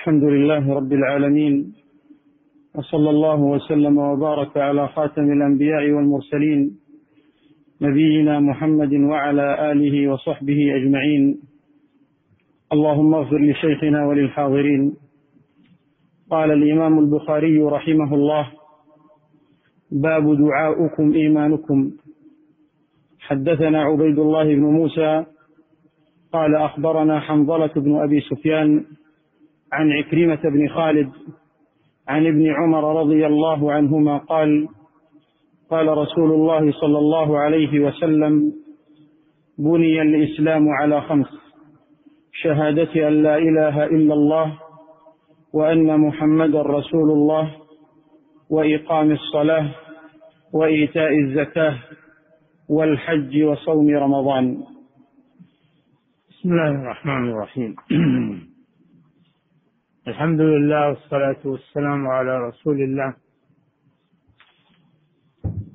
الحمد لله رب العالمين وصلى الله وسلم وبارك على خاتم الأنبياء والمرسلين نبينا محمد وعلى آله وصحبه أجمعين. اللهم اغفر لشيخنا وللحاضرين. قال الإمام البخاري رحمه الله باب دعاؤكم إيمانكم. حدثنا عبيد الله بن موسى قال أخبرنا حنظلة بن أبي سفيان عن عكرمة بن خالد عن ابن عمر رضي الله عنهما قال قال رسول الله صلى الله عليه وسلم بني الإسلام على خمس شهادة أن لا إله إلا الله وأن محمدا رسول الله وإقام الصلاة وإيتاء الزكاة والحج وصوم رمضان. بسم الله الرحمن الرحيم. الحمد لله والصلاة والسلام على رسول الله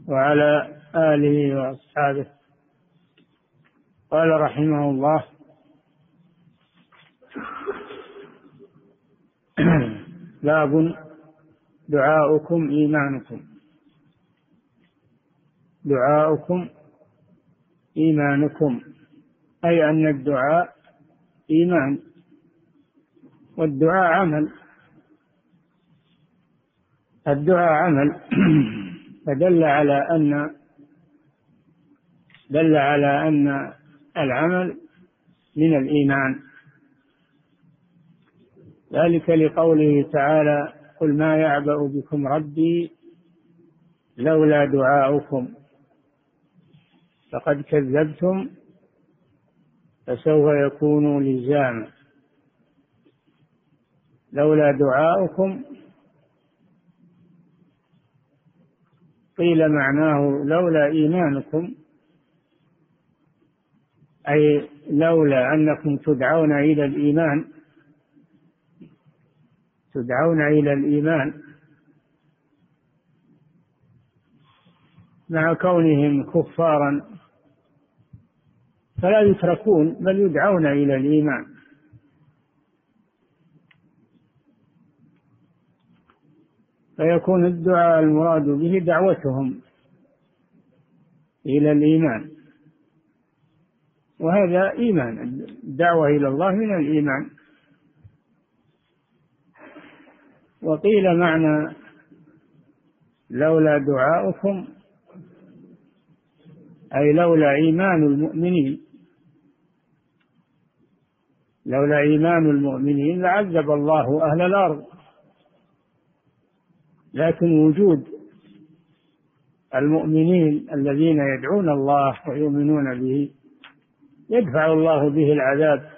وعلى آله وأصحابه. قال رحمه الله باب دعاؤكم إيمانكم. دعاؤكم إيمانكم أي أن الدعاء إيمان. والدعاء عمل. الدعاء عمل. فدل على أن دل على أن العمل من الإيمان. ذلك لقوله تعالى قل ما يعبأ بكم ربي لولا دعاؤكم. فقد كذبتم فسوف يكون لزاما. لولا دعاؤكم قيل معناه لولا إيمانكم أي لولا أنكم تدعون إلى الإيمان تدعون إلى الإيمان مع كونهم كفارا فلا يتركون بل يدعون إلى الإيمان. فيكون الدعاء المراد به دعوتهم إلى الإيمان. وهذا إيمان الدعوة إلى الله من الإيمان. وقيل معنى لولا دعاؤكم أي لولا إيمان المؤمنين. لولا إيمان المؤمنين لعذب الله أهل الأرض. لكن وجود المؤمنين الذين يدعون الله ويؤمنون به يدفع الله به العذاب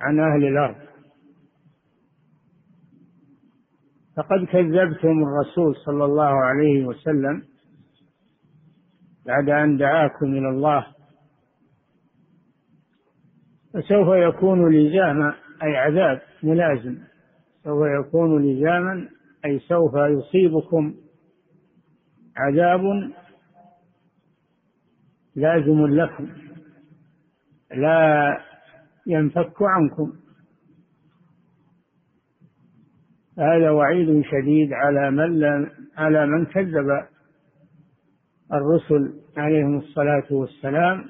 عن أهل الأرض. فقد كذبتم الرسول صلى الله عليه وسلم بعد أن دعاكم إلى الله. فسوف يكون لزاما أي عذاب ملازم. سوف يكون لزاما أي سوف يصيبكم عذاب لازم لكم لا ينفك عنكم. هذا وعيد شديد على من على من كذب الرسل عليهم الصلاة والسلام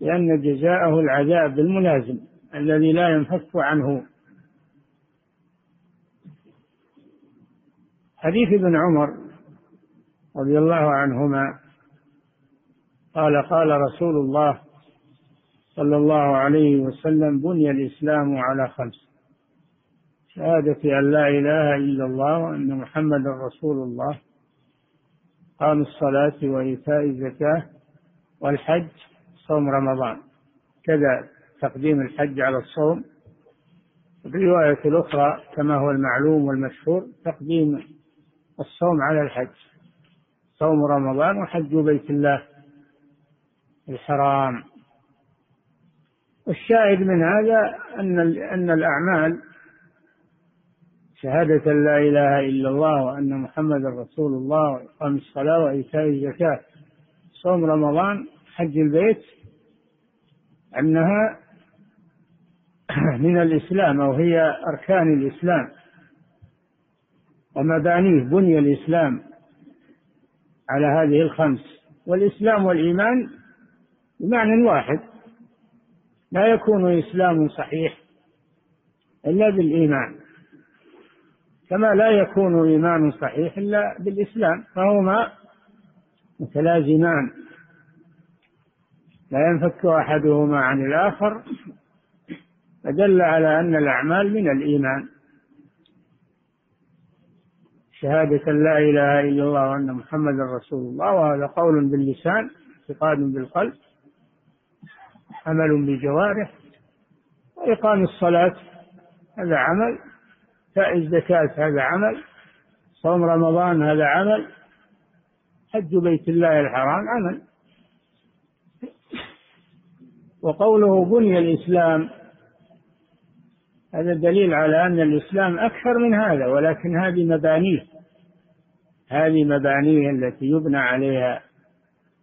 لأن جزاءه العذاب الملازم الذي لا ينفك عنه. حديث ابن عمر رضي الله عنهما قال قال رسول الله صلى الله عليه وسلم بني الإسلام على خمس شهادة أن لا إله إلا الله وأن محمدا رسول الله قام الصلاة وإيتاء الزكاة والحج صوم رمضان. كذا تقديم الحج على الصوم. الرواية الأخرى كما هو المعلوم والمشهور تقديم الصوم على الحج. صوم رمضان وحج بيت الله. الحرام. والشاهد من هذا أن أن الأعمال شهادة لا إله إلا الله وأن محمدا رسول الله وإقام الصلاة وإيتاء الزكاة. صوم رمضان حج البيت أنها من الإسلام أو هي أركان الإسلام. ومبانيه بني الإسلام على هذه الخمس. والإسلام والإيمان بمعنى واحد لا يكون إسلام صحيح إلا بالإيمان كما لا يكون إيمان صحيح إلا بالإسلام فهما متلازمان. لا ينفك أحدهما عن الآخر فدل على أن الأعمال من الإيمان. شهادة لا إله إلا الله وأن محمد رسول الله وهذا قول باللسان اعتقاد بالقلب عمل بالجوارح وإقام الصلاة هذا عمل إيتاء الزكاة هذا عمل صوم رمضان هذا عمل حج بيت الله الحرام عمل. وقوله بني الإسلام هذا دليل على أن الإسلام أكثر من هذا ولكن هذه مبانيه. هذه مبانيه التي يبنى عليها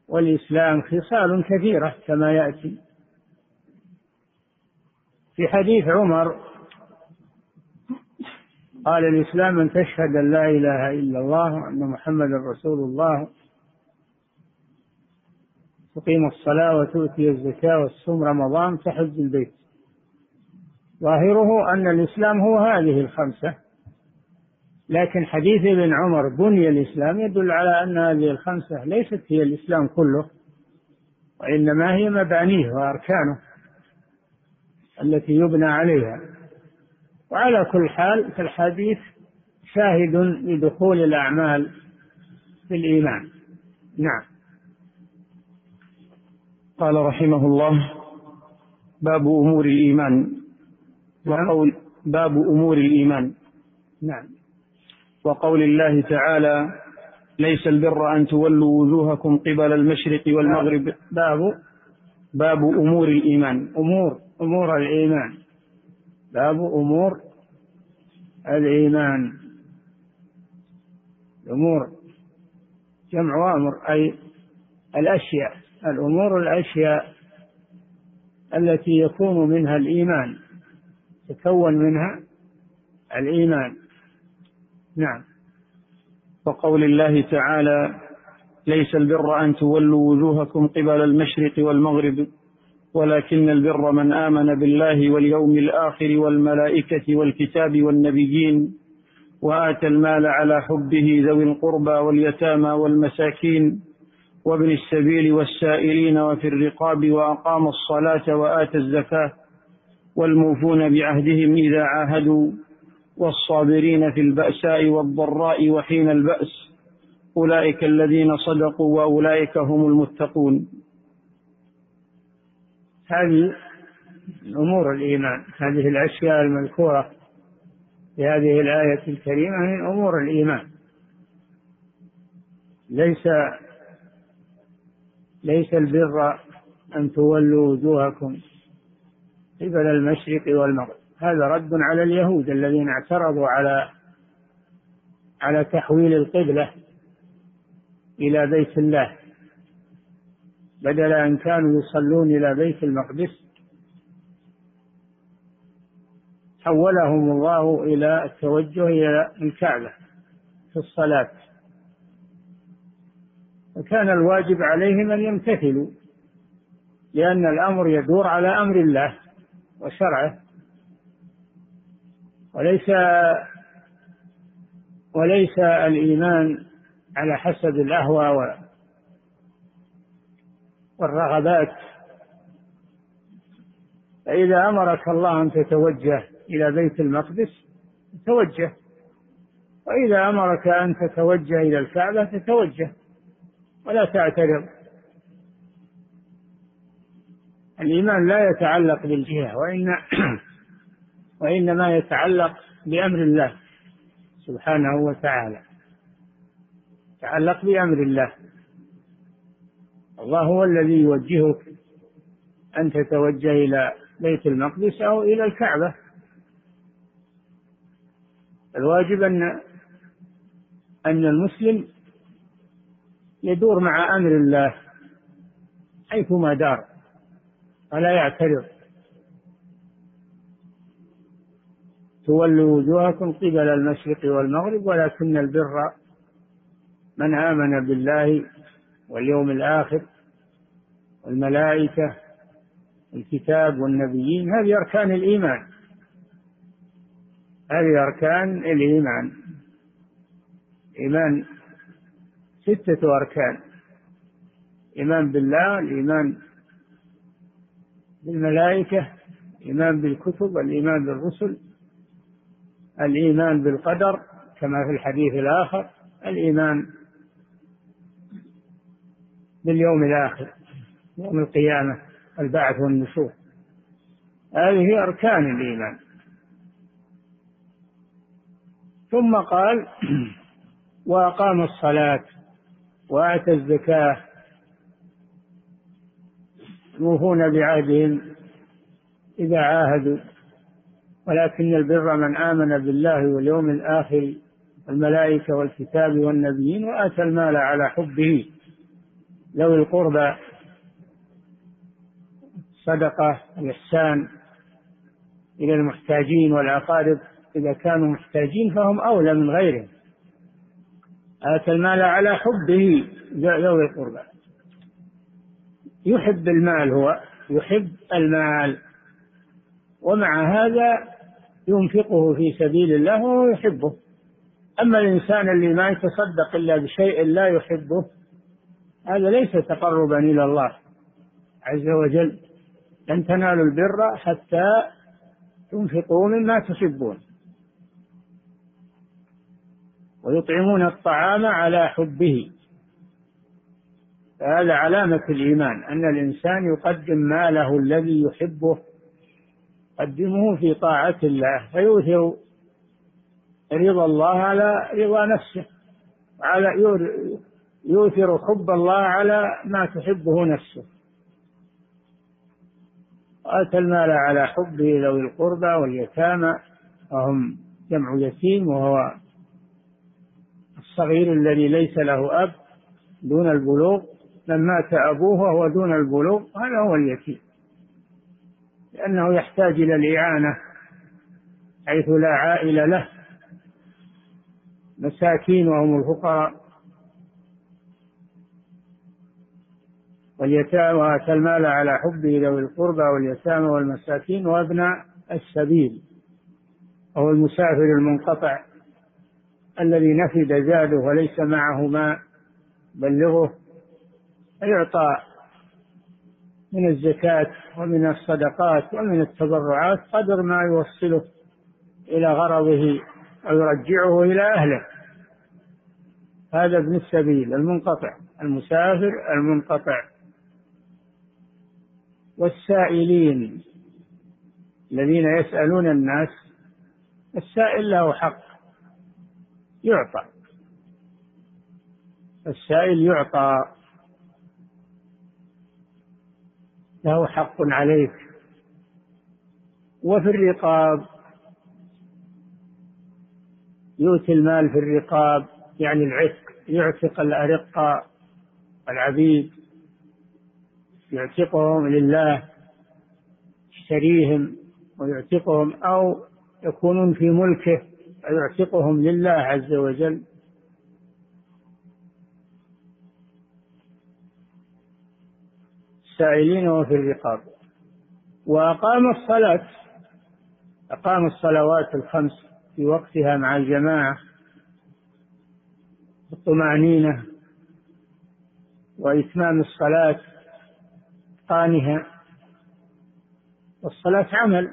والإسلام خصال كثيرة كما يأتي. في حديث عمر قال الإسلام أن تشهد أن لا إله إلا الله وأن محمدا رسول الله. تقيم الصلاة وتؤتي الزكاة والصوم رمضان تحج البيت. ظاهره أن الإسلام هو هذه الخمسة. لكن حديث ابن عمر بني الإسلام يدل على أن هذه الخمسة ليست هي الإسلام كله وإنما هي مبانيه وأركانه التي يبنى عليها. وعلى كل حال في الحديث شاهد لدخول الأعمال في الإيمان. نعم. قال رحمه الله باب أمور الإيمان. وقول باب أمور الإيمان. نعم. وقول الله تعالى ليس البر أن تولوا وجوهكم قبل المشرق والمغرب. باب باب أمور الإيمان. أمور أمور الإيمان. باب أمور الإيمان. الأمور جمع أمر أي الأشياء. الأمور الأشياء التي يكون منها الإيمان يتكون منها الإيمان. نعم. وقول الله تعالى ليس البر أن تولوا وجوهكم قبل المشرق والمغرب ولكن البر من آمن بالله واليوم الآخر والملائكة والكتاب والنبيين وآتى المال على حبه ذوي القربى واليتامى والمساكين وابن السبيل والسائلين وفي الرقاب وأقام الصلاة وآتى الزكاة والموفون بعهدهم إذا عاهدوا. والصابرين في البأساء والضراء وحين البأس. أولئك الذين صدقوا وأولئك هم المتقون. هذه أمور الإيمان. هذه الأشياء المذكورة في هذه الآية الكريمة من أمور الإيمان. ليس ليس البر أن تولوا وجوهكم قبل المشرق والمغرب. هذا رد على اليهود الذين اعترضوا على على تحويل القبلة إلى بيت الله. بدل أن كانوا يصلون إلى بيت المقدس حولهم الله إلى التوجه إلى الكعبة في الصلاة. وكان الواجب عليهم أن يمتثلوا لأن الأمر يدور على أمر الله وشرعه. وليس وليس الإيمان على حسب الأهوى والرغبات. فإذا أمرك الله أن تتوجه إلى بيت المقدس توجه. وإذا أمرك أن تتوجه إلى الكعبة تتوجه. ولا تعترض. الإيمان لا يتعلق بالجهة وإن وإنما يتعلق بأمر الله سبحانه وتعالى. يتعلق بأمر الله. الله هو الذي يوجهك أن تتوجه إلى بيت المقدس أو إلى الكعبة. الواجب أن أن المسلم يدور مع أمر الله حيثما دار ولا يعترض. تولوا وجوهكم قبل المشرق والمغرب ولكن البر من آمن بالله واليوم الآخر والملائكة الكتاب والنبيين هذه أركان الإيمان. هذه أركان الإيمان. إيمان ستة أركان. إيمان بالله الإيمان بالملائكة الإيمان بالكتب الإيمان بالرسل. الإيمان بالقدر كما في الحديث الآخر الإيمان باليوم الآخر يوم القيامة البعث والنشور. هذه أركان الإيمان. ثم قال وأقام الصلاة وآتى الزكاة. يوفون بعهدهم إذا عاهدوا. ولكن البر من آمن بالله واليوم الآخر الملائكة والكتاب والنبيين وآتى المال على حبه. ذوي القربى صدقة الإحسان إلى المحتاجين والأقارب إذا كانوا محتاجين فهم أولى من غيرهم. آتى المال على حبه ذوي القربى. يحب المال هو يحب المال. ومع هذا ينفقه في سبيل الله وهو يحبه. أما الإنسان اللي ما يتصدق إلا بشيء لا يحبه هذا ليس تقربا إلى الله عز وجل. لن تنالوا البر حتى تنفقوا مما تحبون. ويطعمون الطعام على حبه. هذا علامة الإيمان أن الإنسان يقدم ماله الذي يحبه يقدمه في طاعة الله فيؤثر رضا الله على رضا نفسه على يؤثر حب الله على ما تحبه نفسه. وآتى المال على حبه ذوي القربى واليتامى وهم جمع يتيم وهو الصغير الذي ليس له أب دون البلوغ. من مات أبوه وهو دون البلوغ هذا هو اليتيم. لأنه يحتاج إلى الإعانة حيث لا عائل له. مساكين وهم الفقراء. واليتامى وآتى المال على حبه ذوي القربى واليتامى والمساكين وأبناء السبيل. وهو المسافر المنقطع الذي نفد زاده وليس معه ما بلغه. يعطى من الزكاة ومن الصدقات ومن التبرعات قدر ما يوصله إلى غرضه أو يرجعه إلى أهله. هذا ابن السبيل المنقطع المسافر المنقطع. والسائلين الذين يسألون الناس السائل له حق يعطى. السائل يعطى. له حق عليك. وفي الرقاب يؤتي المال في الرقاب يعني العتق يعتق الأرقة العبيد يعتقهم لله يشتريهم ويعتقهم أو يكونون في ملكه ويعتقهم لله عز وجل. السائلين وفي الرقاب. وأقام الصلاة أقام الصلوات الخمس في وقتها مع الجماعة بالطمأنينة وإتمام الصلاة إتقانها والصلاة عمل.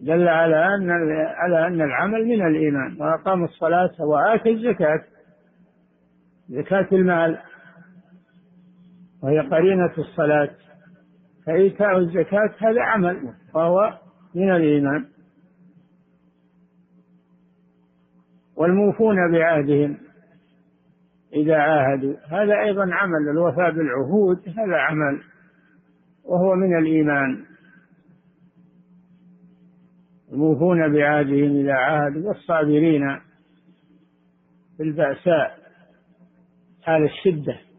دل على أن على أن العمل من الإيمان. وأقام الصلاة وآتى الزكاة زكاة المال. وهي قرينة الصلاة. فإيتاء الزكاة هذا عمل وهو من الإيمان. والموفون بعهدهم إذا عاهدوا. هذا أيضا عمل الوفاء بالعهود هذا عمل وهو من الإيمان. الموفون بعهدهم إذا عاهدوا والصابرين في البأساء حال الشدة.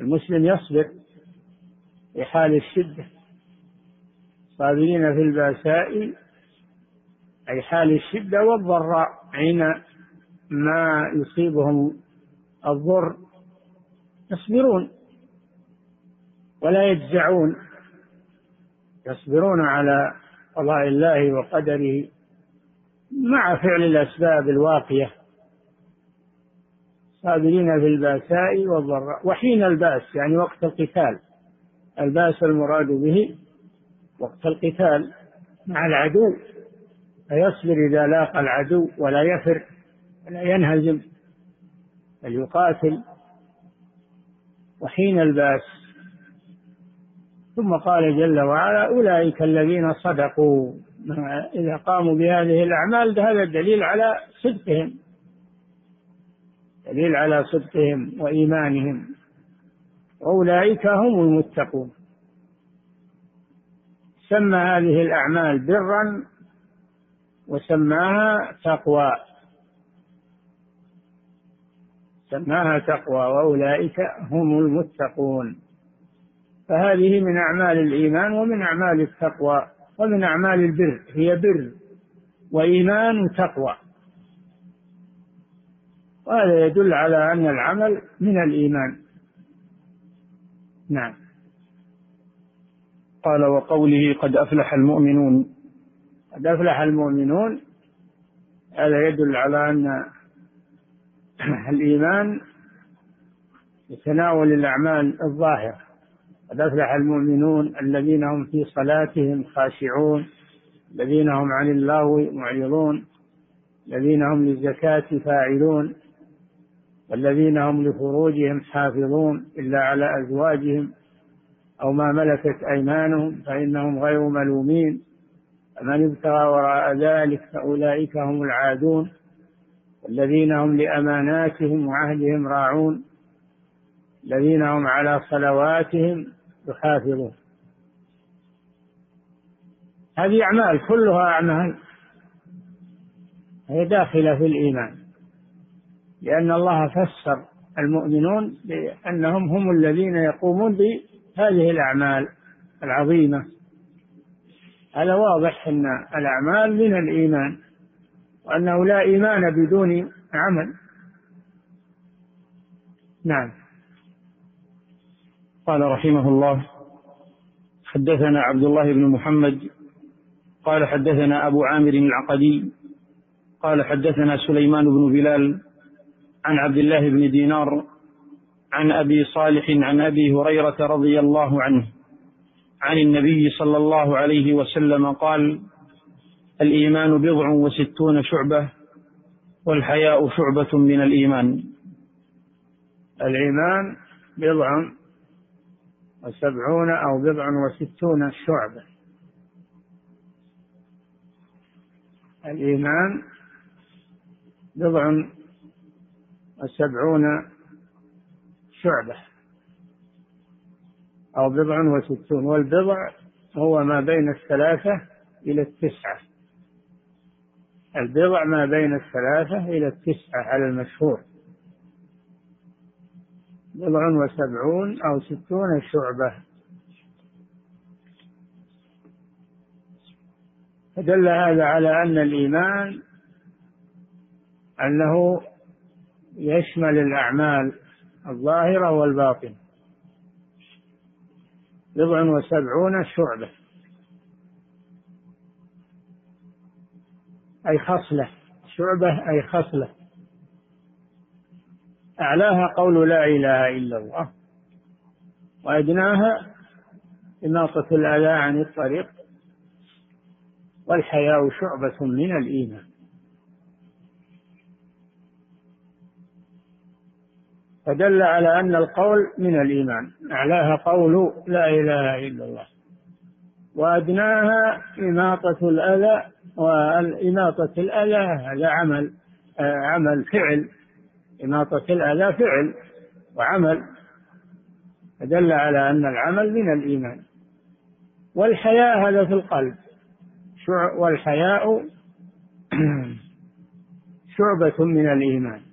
المسلم يصبر في حال الشدة. صابرين في البأساء أي حال الشدة والضراء حين ما يصيبهم الضر. يصبرون ولا يجزعون. يصبرون على قضاء الله وقدره مع فعل الأسباب الواقية. صابرين في الباساء والضراء وحين البأس؟ يعني وقت القتال. البأس المراد به وقت القتال مع العدو. فيصبر إذا لاقى العدو ولا يفر ولا ينهزم بل يقاتل. وحين البأس؟ ثم قال جل وعلا أولئك الذين صدقوا. إذا قاموا بهذه الأعمال هذا دليل على صدقهم. دليل على صدقهم وإيمانهم. أولئك هم المتقون. سمى هذه الأعمال برا وسماها تقوى. سماها تقوى وأولئك هم المتقون. فهذه من أعمال الإيمان ومن أعمال التقوى ومن أعمال البر. هي بر وإيمان وتقوى. وهذا يدل على أن العمل من الإيمان. نعم. قال وقوله قد أفلح المؤمنون. قد أفلح المؤمنون. هذا يدل على أن الإيمان يتناول الأعمال الظاهرة. قد أفلح المؤمنون الذين هم في صلاتهم خاشعون. الذين هم عن اللغو معرضون. الذين هم للزكاة فاعلون. والذين هم لفروجهم حافظون إلا على أزواجهم أو ما ملكت أيمانهم فإنهم غير ملومين. فمن ابتغى وراء ذلك فأولئك هم العادون. والذين هم لأماناتهم وعهدهم راعون. الذين هم على صلواتهم يحافظون. هذه أعمال كلها أعمال هي داخلة في الإيمان. لأن الله فسر المؤمنون بأنهم هم الذين يقومون بهذه الأعمال العظيمة. هذا واضح أن الأعمال من الإيمان وأنه لا إيمان بدون عمل. نعم. قال رحمه الله حدثنا عبد الله بن محمد قال حدثنا أبو عامر العقدي قال حدثنا سليمان بن بلال عن عبد الله بن دينار عن أبي صالح عن أبي هريرة رضي الله عنه عن النبي صلى الله عليه وسلم قال الإيمان بضع وستون شعبة والحياء شعبة من الإيمان. الإيمان بضع وسبعون أو بضع وستون شعبة. الإيمان بضع وسبعون شعبة أو بضع وستون والبضع هو ما بين الثلاثة إلى التسعة. البضع ما بين الثلاثة إلى التسعة على المشهور. بضع وسبعون أو ستون شعبة. فدل هذا على أن الإيمان أنه يشمل الأعمال الظاهرة والباطنة. بضع وسبعون شعبة. أي خصلة. شعبة أي خصلة. أعلاها قول لا إله إلا الله. وأدناها إماطة الأذى عن الطريق. والحياء شعبة من الإيمان. فدل على أن القول من الإيمان. أعلاها قول لا إله إلا الله. وأدناها إماطة الأذى والإماطة الأذى هذا عمل عمل فعل. إماطة الأذى فعل وعمل. فدل على أن العمل من الإيمان. والحياء هذا في القلب. والحياء شعبة من الإيمان.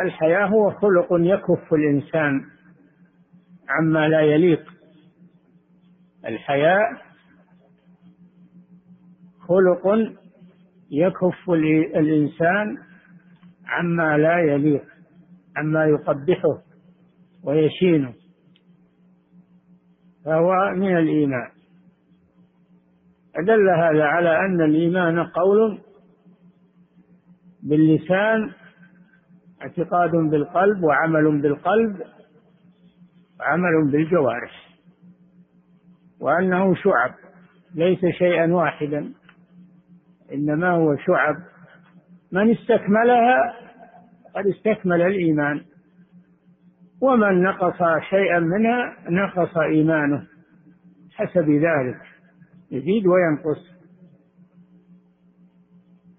الحياء هو خلق يكف الإنسان عما لا يليق. الحياء خلق يكف الإنسان عما لا يليق عما يقبحه ويشينه فهو من الإيمان. أدل هذا على أن الإيمان قول باللسان اعتقاد بالقلب وعمل بالقلب وعمل بالجوارح وأنه شعب ليس شيئا واحدا إنما هو شعب. من استكملها قد استكمل الإيمان ومن نقص شيئا منها نقص إيمانه حسب ذلك يزيد وينقص.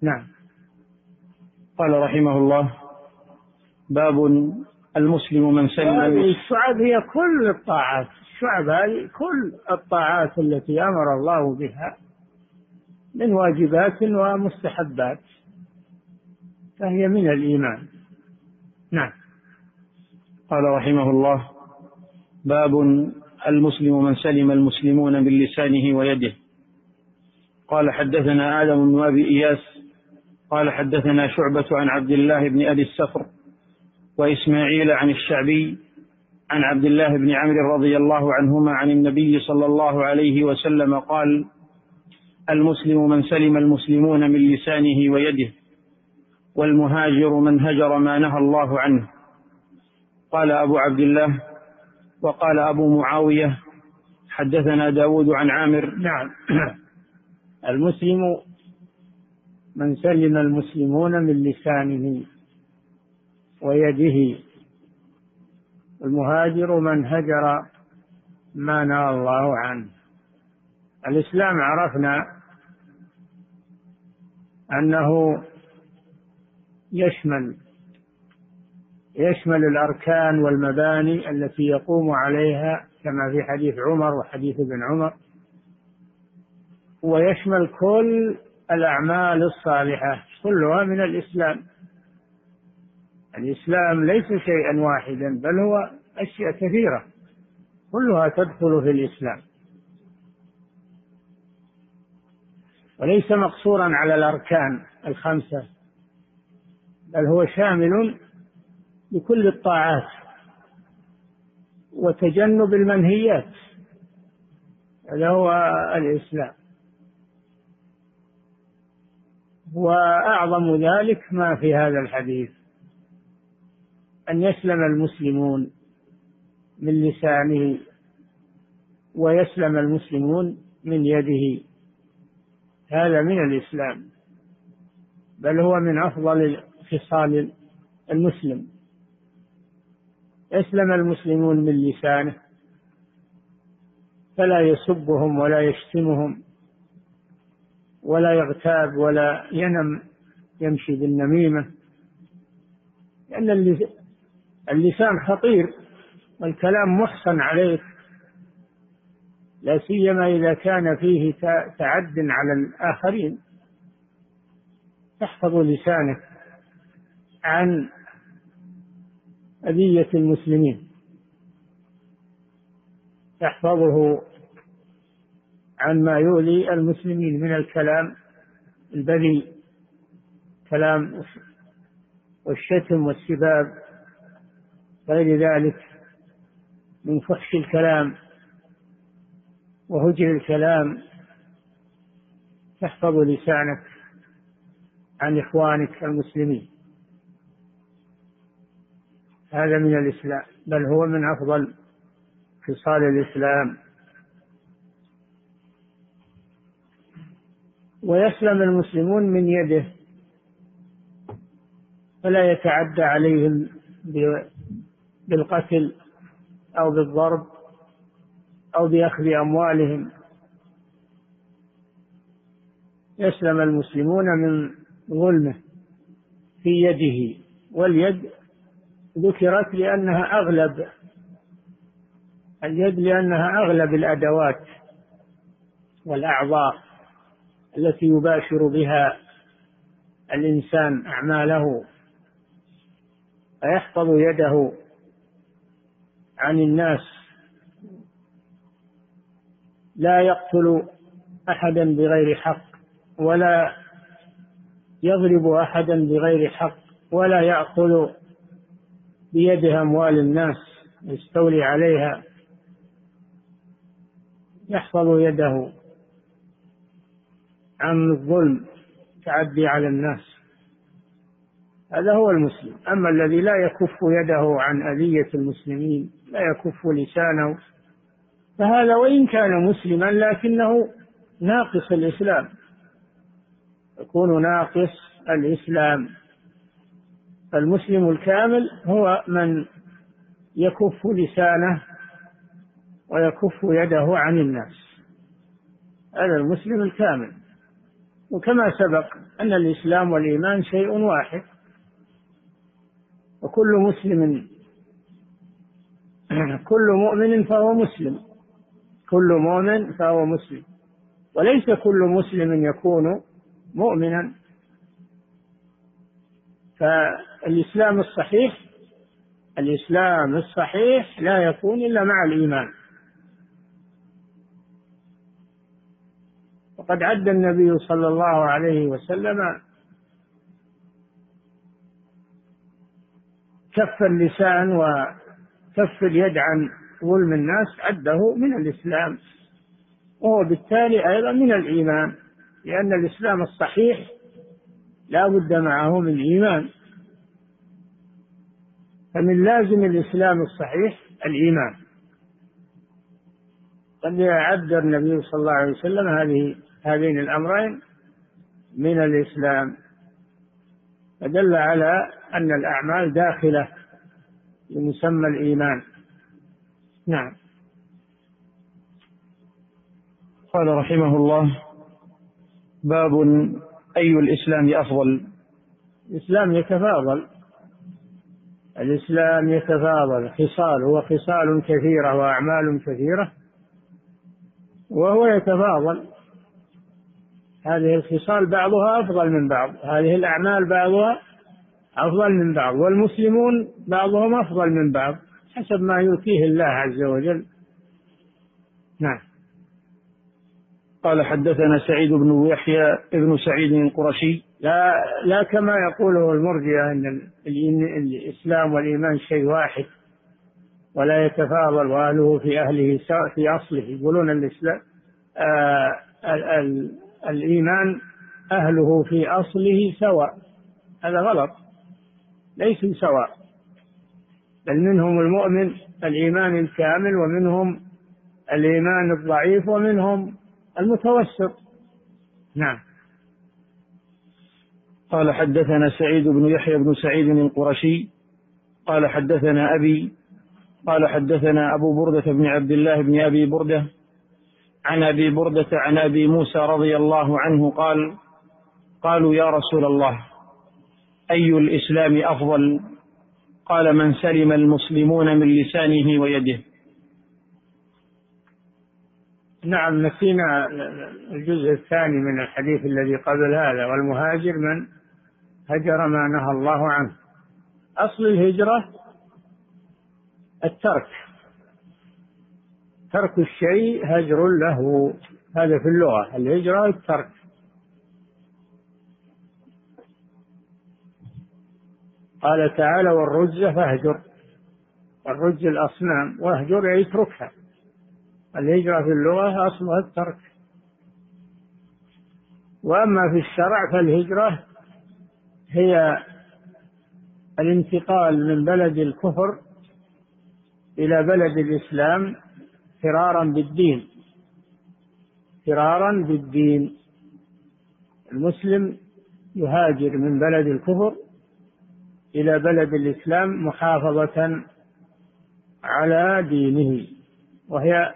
نعم. قال رحمه الله باب المسلم من سلم الشعب هي كل الطاعات الشعب هذه كل الطاعات التي أمر الله بها من واجبات ومستحبات فهي من الإيمان. نعم. قال رحمه الله باب المسلم من سلم المسلمون من لسانه ويده. قال حدثنا آدم بن أبي إياس قال حدثنا شعبة عن عبد الله بن أبي السفر وإسماعيل عن الشعبي عن عبد الله بن عمرو رضي الله عنهما عن النبي صلى الله عليه وسلم قال المسلم من سلم المسلمون من لسانه ويده والمهاجر من هجر ما نهى الله عنه. قال أبو عبد الله وقال أبو معاوية حدثنا داود عن عامر. نعم. المسلم من سلم المسلمون من لسانه. ويده. المهاجر من هجر ما نهى الله عنه. الإسلام عرفنا أنه يشمل يشمل الأركان والمباني التي يقوم عليها كما في حديث عمر وحديث ابن عمر. ويشمل كل الأعمال الصالحة كلها من الإسلام. الإسلام ليس شيئا واحدا بل هو أشياء كثيرة. كلها تدخل في الإسلام. وليس مقصورا على الأركان الخمسة بل هو شامل لكل الطاعات وتجنب المنهيات. هذا هو الإسلام. وأعظم ذلك ما في هذا الحديث. أن يسلم المسلمون من لسانه ويسلم المسلمون من يده. هذا من الإسلام بل هو من أفضل خصال المسلم. يسلم المسلمون من لسانه فلا يسبهم ولا يشتمهم ولا يغتاب ولا ينم يمشي بالنميمة لأن اللسان خطير والكلام محصن عليك لا سيما إذا كان فيه تعد على الآخرين. تحفظ لسانك عن أذية المسلمين. تحفظه عن ما يؤذي المسلمين من الكلام البذيء كلام والشتم والسباب غير ذلك من فحش الكلام وهجر الكلام تحفظ لسانك عن إخوانك المسلمين. هذا من الإسلام بل هو من أفضل خصال الإسلام. ويسلم المسلمون من يده فلا يتعدى عليهم بالقتل أو بالضرب أو بأخذ أموالهم. يسلم المسلمون من ظلمه في يده واليد ذكرت لأنها أغلب اليد لأنها أغلب الأدوات والأعضاء التي يباشر بها الإنسان أعماله. فيحفظ يده عن الناس لا يقتل أحدا بغير حق ولا يضرب أحدا بغير حق ولا يأخذ بيده أموال الناس يستولي عليها يحفظ يده عن الظلم تعدي على الناس. هذا هو المسلم. أما الذي لا يكف يده عن أذية المسلمين لا يكف لسانه. فهذا وإن كان مسلما لكنه ناقص الإسلام. يكون ناقص الإسلام. المسلم الكامل هو من يكف لسانه ويكف يده عن الناس. هذا المسلم الكامل. وكما سبق أن الإسلام والإيمان شيء واحد. وكل مسلم كل مؤمن فهو مسلم. كل مؤمن فهو مسلم. وليس كل مسلم يكون مؤمنا. فالإسلام الصحيح الإسلام الصحيح لا يكون إلا مع الإيمان. وقد عد النبي صلى الله عليه وسلم كف اللسان وكف اليد عن ظلم الناس عده من الإسلام. وهو بالتالي أيضا من الإيمان لأن الإسلام الصحيح لا بد معه من إيمان. فمن لازم الإسلام الصحيح الإيمان. قد عد النبي صلى الله عليه وسلم هذه هذين الأمرين من الإسلام. فدل على أن الأعمال داخلة. لمسمى الإيمان. نعم. قال رحمه الله باب أي الإسلام أفضل؟ الإسلام يتفاضل. الإسلام يتفاضل. خصال هو خصال كثيرة وأعمال كثيرة وهو يتفاضل. هذه الخصال بعضها أفضل من بعض. هذه الأعمال بعضها أفضل من بعض والمسلمون بعضهم أفضل من بعض حسب ما يؤتيه الله عز وجل. نعم. قال حدثنا سعيد بن يحيى ابن سعيد القرشي. لا لا كما يقوله المرجئة أن الإسلام والإيمان شيء واحد ولا يتفاضل وأهله في أهله في أصله. يقولون الإسلام آه الإيمان أهله في أصله سواء. هذا غلط. ليسوا سواء. بل منهم المؤمن الإيمان الكامل ومنهم الإيمان الضعيف ومنهم المتوسط. نعم. قال حدثنا سعيد بن يحيى بن سعيد القرشي. قال حدثنا أبي. قال حدثنا أبو بردة بن عبد الله بن أبي بردة. عن أبي بردة عن أبي موسى رضي الله عنه قال قالوا يا رسول الله أي الإسلام أفضل؟ قال من سلم المسلمون من لسانه ويده. نعم نسينا الجزء الثاني من الحديث الذي قبل هذا والمهاجر من هجر ما نهى الله عنه. أصل الهجرة الترك. ترك الشيء هجر له. هذا في اللغة الهجرة الترك قال تعالى والرز فاهجر. الرز الأصنام واهجر يعني اتركها الهجرة في اللغة أصلها الترك. وأما في الشرع فالهجرة هي الانتقال من بلد الكفر إلى بلد الإسلام فرارا بالدين. فرارا بالدين. المسلم يهاجر من بلد الكفر إلى بلد الإسلام محافظة على دينه وهي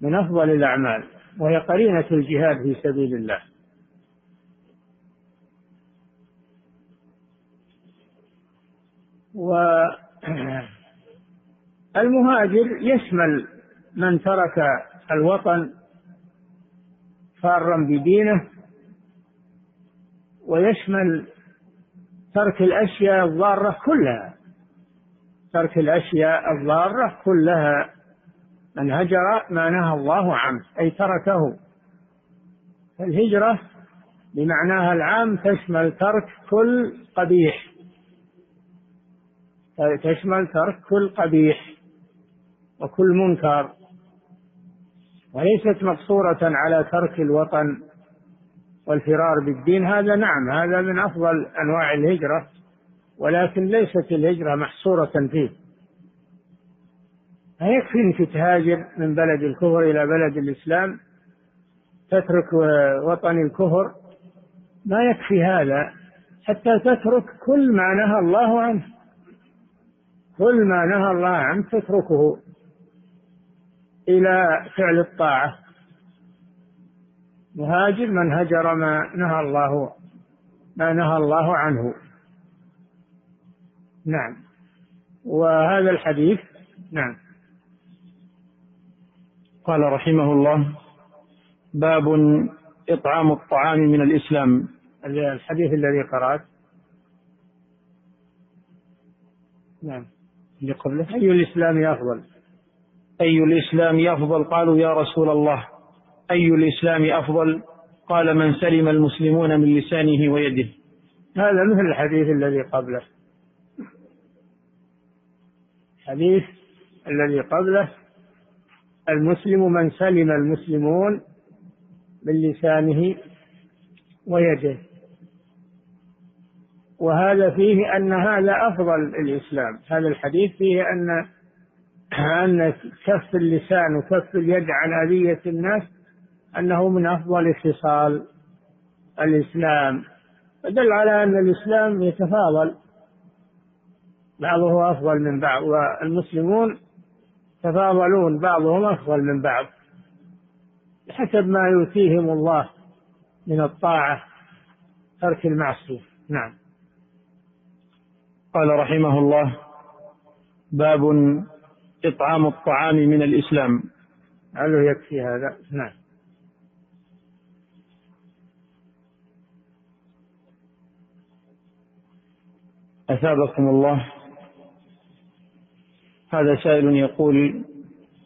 من أفضل الأعمال وهي قرينة الجهاد في سبيل الله. والمهاجر يشمل من ترك الوطن فارا بدينه ويشمل ترك الأشياء الضارة كلها. ترك الأشياء الضارة كلها. من هجر ما نهى الله عنه أي تركه. الهجرة بمعناها العام تشمل ترك كل قبيح. تشمل ترك كل قبيح وكل منكر. وليست مقصورة على ترك الوطن. والفرار بالدين هذا نعم هذا من أفضل أنواع الهجرة ولكن ليست الهجرة محصورة فيه. لا يكفي أنك تهاجر من بلد الكفر إلى بلد الإسلام تترك وطن الكفر ما يكفي هذا حتى تترك كل ما نهى الله عنه. كل ما نهى الله عنه تتركه إلى فعل الطاعة. مهاجر من هجر ما نهى الله ما نهى الله عنه. نعم. وهذا الحديث نعم. قال رحمه الله باب إطعام الطعام من الإسلام. الحديث الذي قرأت. نعم. اللي قبله. أي الإسلام أفضل؟ أي الإسلام أفضل؟ قالوا يا رسول الله. أي الإسلام أفضل؟ قال من سلم المسلمون من لسانه ويده. هذا مثل الحديث الذي قبله. الحديث الذي قبله المسلم من سلم المسلمون من لسانه ويده. وهذا فيه أن هذا أفضل الإسلام. هذا الحديث فيه أن أن كف اللسان وكف اليد عن أذية الناس أنه من أفضل خصال الإسلام. فدل على أن الإسلام يتفاضل. بعضه أفضل من بعض والمسلمون يتفاضلون بعضهم أفضل من بعض. بحسب ما يؤتيهم الله من الطاعة ترك المعصية. نعم. قال رحمه الله باب إطعام الطعام من الإسلام. هل يكفي هذا؟ نعم. أثابكم الله. هذا سائل يقول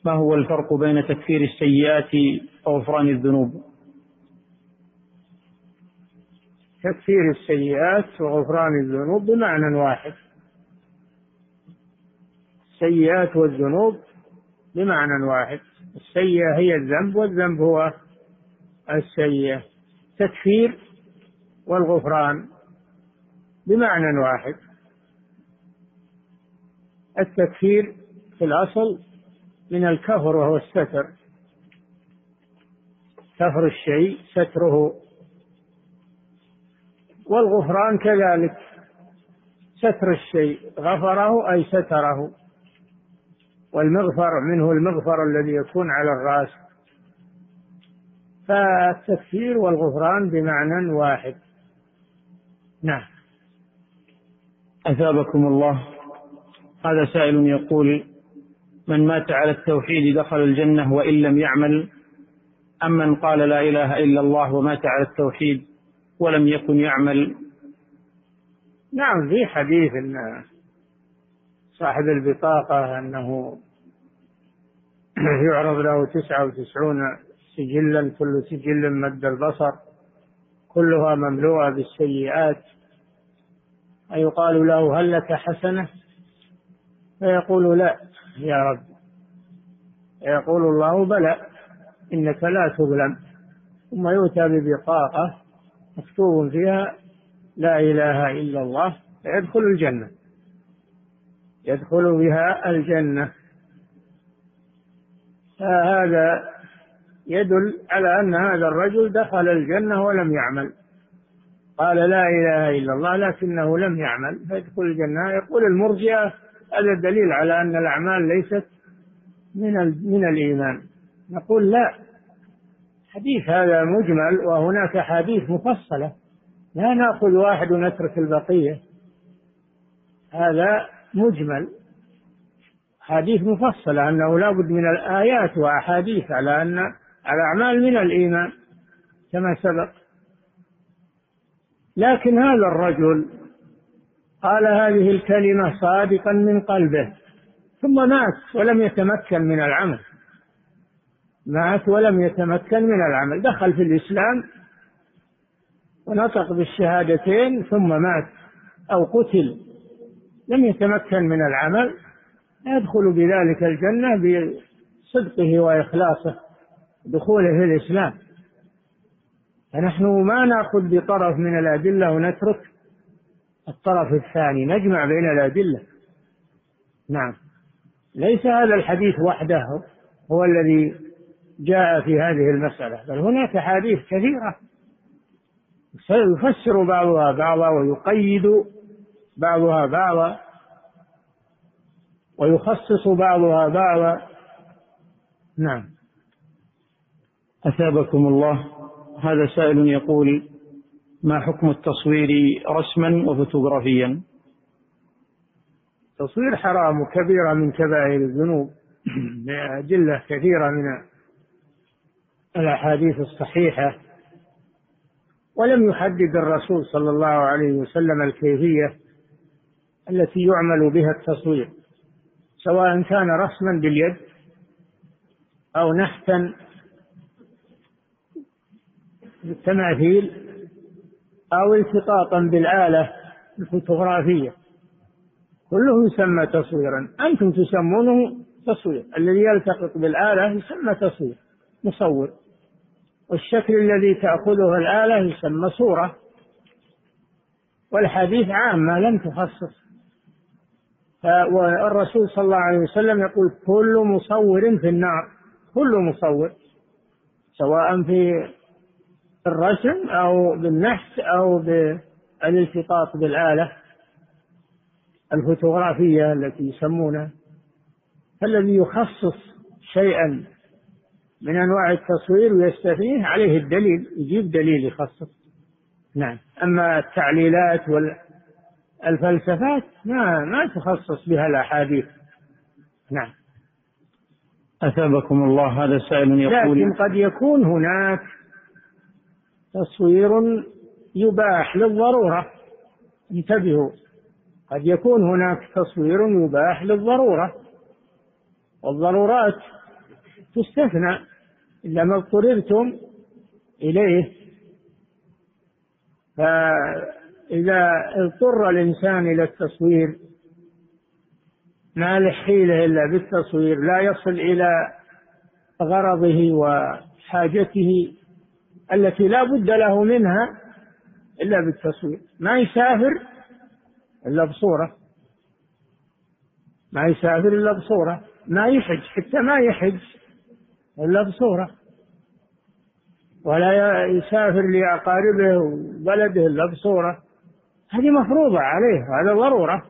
ما هو الفرق بين تكفير السيئات وغفران الذنوب؟ تكفير السيئات وغفران الذنوب بمعنى واحد. السيئات والذنوب بمعنى واحد. السيئة هي الذنب والذنب هو السيئة. تكفير والغفران بمعنى واحد. التكفير في الأصل من الكفر وهو الستر. كفر الشيء ستره. والغفران كذلك. ستر الشيء غفره أي ستره. والمغفر منه المغفر الذي يكون على الرأس. فالتكفير والغفران بمعنى واحد. نعم. أثابكم الله. هذا سائل يقول من مات على التوحيد دخل الجنة وإن لم يعمل أم من قال لا إله إلا الله ومات على التوحيد ولم يكن يعمل؟ نعم في حديث أن صاحب البطاقة أنه يعرض له تسعة وتسعون سجلا كل سجل مد البصر كلها مملوءة بالسيئات. أيقال له هل لك حسنة؟ فيقول لا يا رب. يقول الله بلى إنك لا تظلم. ثم يؤتى ببطاقة مكتوب فيها لا إله إلا الله فيدخل الجنة. يدخل بها الجنة. فهذا يدل على أن هذا الرجل دخل الجنة ولم يعمل. قال لا إله إلا الله لكنه لم يعمل فيدخل الجنة. يقول المرجئة هذا دليل على أن الأعمال ليست من من الإيمان. نقول لا. حديث هذا مجمل وهناك حديث مفصلة. لا نأخذ واحد ونترك البقية. هذا مجمل. حديث مفصلة أنه لا بد من الآيات وأحاديث على أن الأعمال من الإيمان كما سبق. لكن هذا الرجل قال هذه الكلمة صادقا من قلبه. ثم مات ولم يتمكن من العمل. مات ولم يتمكن من العمل. دخل في الإسلام ونطق بالشهادتين ثم مات أو قتل. لم يتمكن من العمل. يدخل بذلك الجنة بصدقه وإخلاصه دخوله في الإسلام. فنحن ما نأخذ بطرف من الأدلة ونترك الطرف الثاني نجمع بين الأدلة. نعم. ليس هذا الحديث وحده هو الذي جاء في هذه المسألة بل هناك أحاديث كثيرة. يفسر بعضها بعضا ويقيد بعضها بعضا ويخصص بعضها بعضا. نعم. أثابكم الله. هذا سائل يقول ما حكم التصوير رسما وفوتوغرافيا؟ تصوير حرام وكبيرة من كبائر الذنوب. بأدلة كثيرة من الأحاديث الصحيحة. ولم يحدد الرسول صلى الله عليه وسلم الكيفية التي يعمل بها التصوير سواء كان رسما باليد أو نحتا بالتماثيل أو التقاطا بالآلة الفوتوغرافية. كله يسمى تصويرا. أنتم تسمونه تصوير. الذي يلتقط بالآلة يسمى تصوير مصور. والشكل الذي تأخذه الآلة يسمى صورة. والحديث عامة لم تخصص. والرسول صلى الله عليه وسلم يقول كل مصور في النار. كل مصور. سواء في الرسم أو بالنحت أو بالالتقاط بالآلة الفوتوغرافية التي يسمونها. فالذي يخصص شيئا من أنواع التصوير ويستثنيه عليه الدليل يجيب دليل يخصص. نعم. أما التعليلات والفلسفات ما ما تخصص بها الأحاديث. نعم. أثابكم الله هذا سائل يقول لكن قد يكون هناك تصوير يباح للضرورة. انتبهوا قد يكون هناك تصوير يباح للضرورة. والضرورات تستثنى إلا ما اضطررتم إليه. فإذا اضطر الإنسان إلى التصوير ما حيلة إلا بالتصوير لا يصل إلى غرضه وحاجته. التي لا بد له منها إلا بالتصوير. ما يسافر إلا بصورة. ما يسافر إلا بصورة. ما يحج حتى ما يحج إلا بصورة. ولا يسافر لأقاربه وبلده إلا بصورة. هذه مفروضة عليه هذا ضرورة.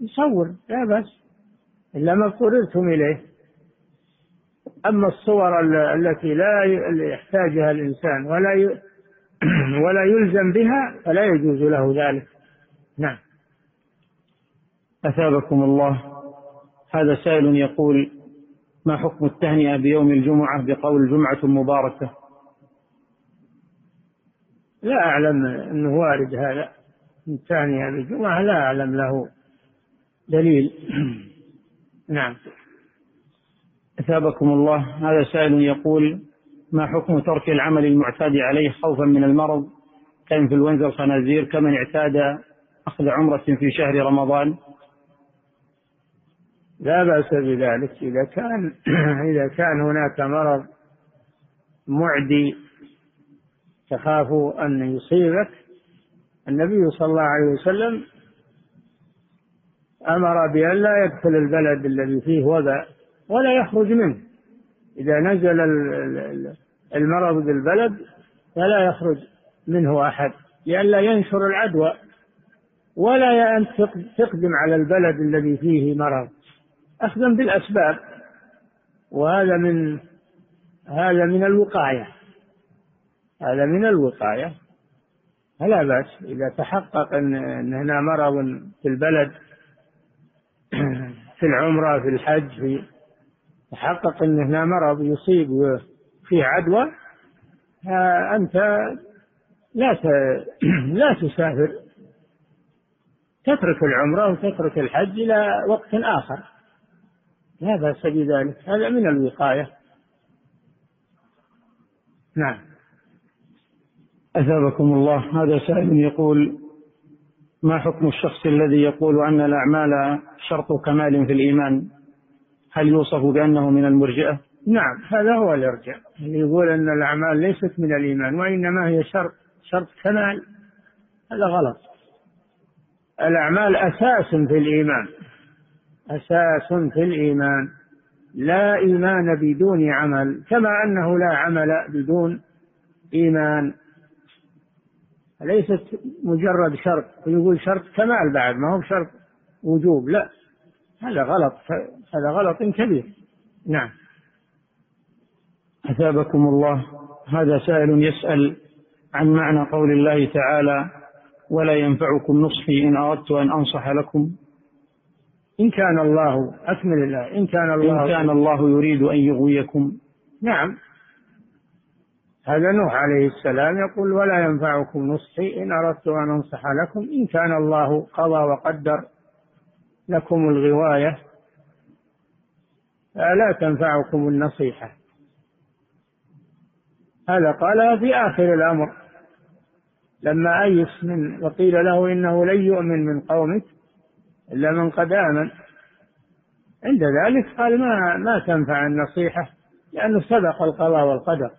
يصور لا بأس. إلا ما اضطررتم إليه. أما الصور التي لا يحتاجها الإنسان ولا ولا يلزم بها فلا يجوز له ذلك. نعم. أثابكم الله. هذا سائل يقول ما حكم التهنئة بيوم الجمعة بقول جمعة مباركة؟ لا أعلم أنه وارد هذا. التهنئة بالجمعة لا أعلم له. دليل. نعم. أثابكم الله. هذا سائل يقول ما حكم ترك العمل المعتاد عليه خوفا من المرض؟ كإنفلونزا الخنازير كمن اعتاد أخذ عمرة في شهر رمضان؟ لا بأس بذلك. إذا كان إذا كان هناك مرض معدي تخاف أن يصيبك النبي صلى الله عليه وسلم أمر بأن لا يدخل البلد الذي فيه وباء. ولا يخرج منه. إذا نزل المرض بالبلد فلا يخرج منه أحد لئلا ينشر العدوى. ولا أن تقدم على البلد الذي فيه مرض. أخذا بالأسباب. وهذا من هذا من الوقاية. هذا من الوقاية. فلا بأس. إذا تحقق أن, أن هنا مرض في البلد في العمرة في الحج في تحقق أن هنا مرض يصيب فيه عدوى أنت لا لا تسافر. تترك العمرة وتترك الحج إلى وقت آخر. لا بأس بذلك هذا من الوقاية. نعم. أثابكم الله. هذا سائل يقول ما حكم الشخص الذي يقول أن الأعمال شرط كمال في الإيمان؟ هل يوصف بأنه من المرجئة؟ نعم هذا هو الإرجاء اللي يقول أن الأعمال ليست من الإيمان وإنما هي شرط شرط كمال. هذا غلط. الأعمال أساس في الإيمان أساس في الإيمان. لا إيمان بدون عمل كما أنه لا عمل بدون إيمان. ليست مجرد شرط يقول شرط كمال بعد ما هو شرط وجوب لا. هذا غلط. هذا غلط كبير. نعم. أثابكم الله. هذا سائل يسأل عن معنى قول الله تعالى ولا ينفعكم نصحي إن أردت أن أنصح لكم. إن كان الله أكمل الله إن كان الله. إن كان الله يريد أن يغويكم. نعم. هذا نوح عليه السلام يقول ولا ينفعكم نصحي إن أردت أن أنصح لكم. إن كان الله قضى وقدر. لكم الغواية فلا تنفعكم النصيحة. هذا قالها في آخر الأمر لما أيس من وقيل له إنه لن يؤمن من قومك إلا من قد آمن. عند ذلك قال ما ما تنفع النصيحة لأنه سبق القضاء والقدر.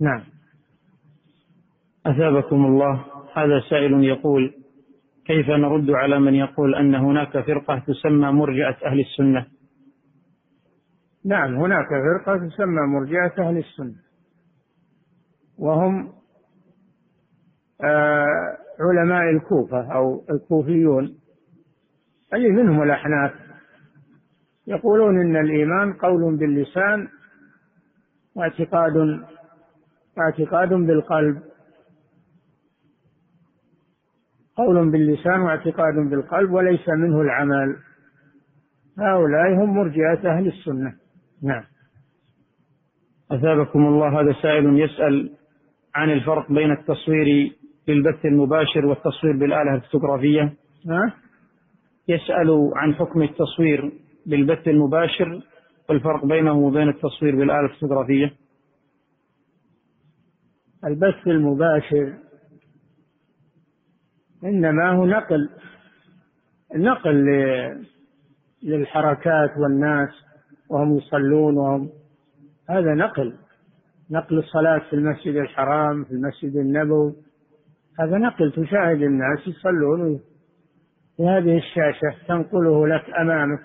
نعم. أثابكم الله هذا سائل يقول كيف نرد على من يقول أن هناك فرقة تسمى مرجئة أهل السنة؟ نعم هناك فرقة تسمى مرجئة أهل السنة. وهم آه علماء الكوفة أو الكوفيون. اللي منهم الأحناف؟ يقولون إن الإيمان قول باللسان واعتقاد اعتقاد بالقلب. قول باللسان واعتقاد بالقلب وليس منه العمل. هؤلاء هم مرجئة أهل السنة. نعم. أثابكم الله هذا سائل يسأل عن الفرق بين التصوير بالبث المباشر والتصوير بالآلة الفوتوغرافية. ها؟ يسأل عن حكم التصوير بالبث المباشر والفرق بينه وبين التصوير بالآلة الفوتوغرافية. البث المباشر إنما هو نقل نقل للحركات والناس وهم يصلون وهم هذا نقل نقل الصلاة في المسجد الحرام في المسجد النبوي هذا نقل تشاهد الناس يصلون. في هذه الشاشة تنقله لك أمامك.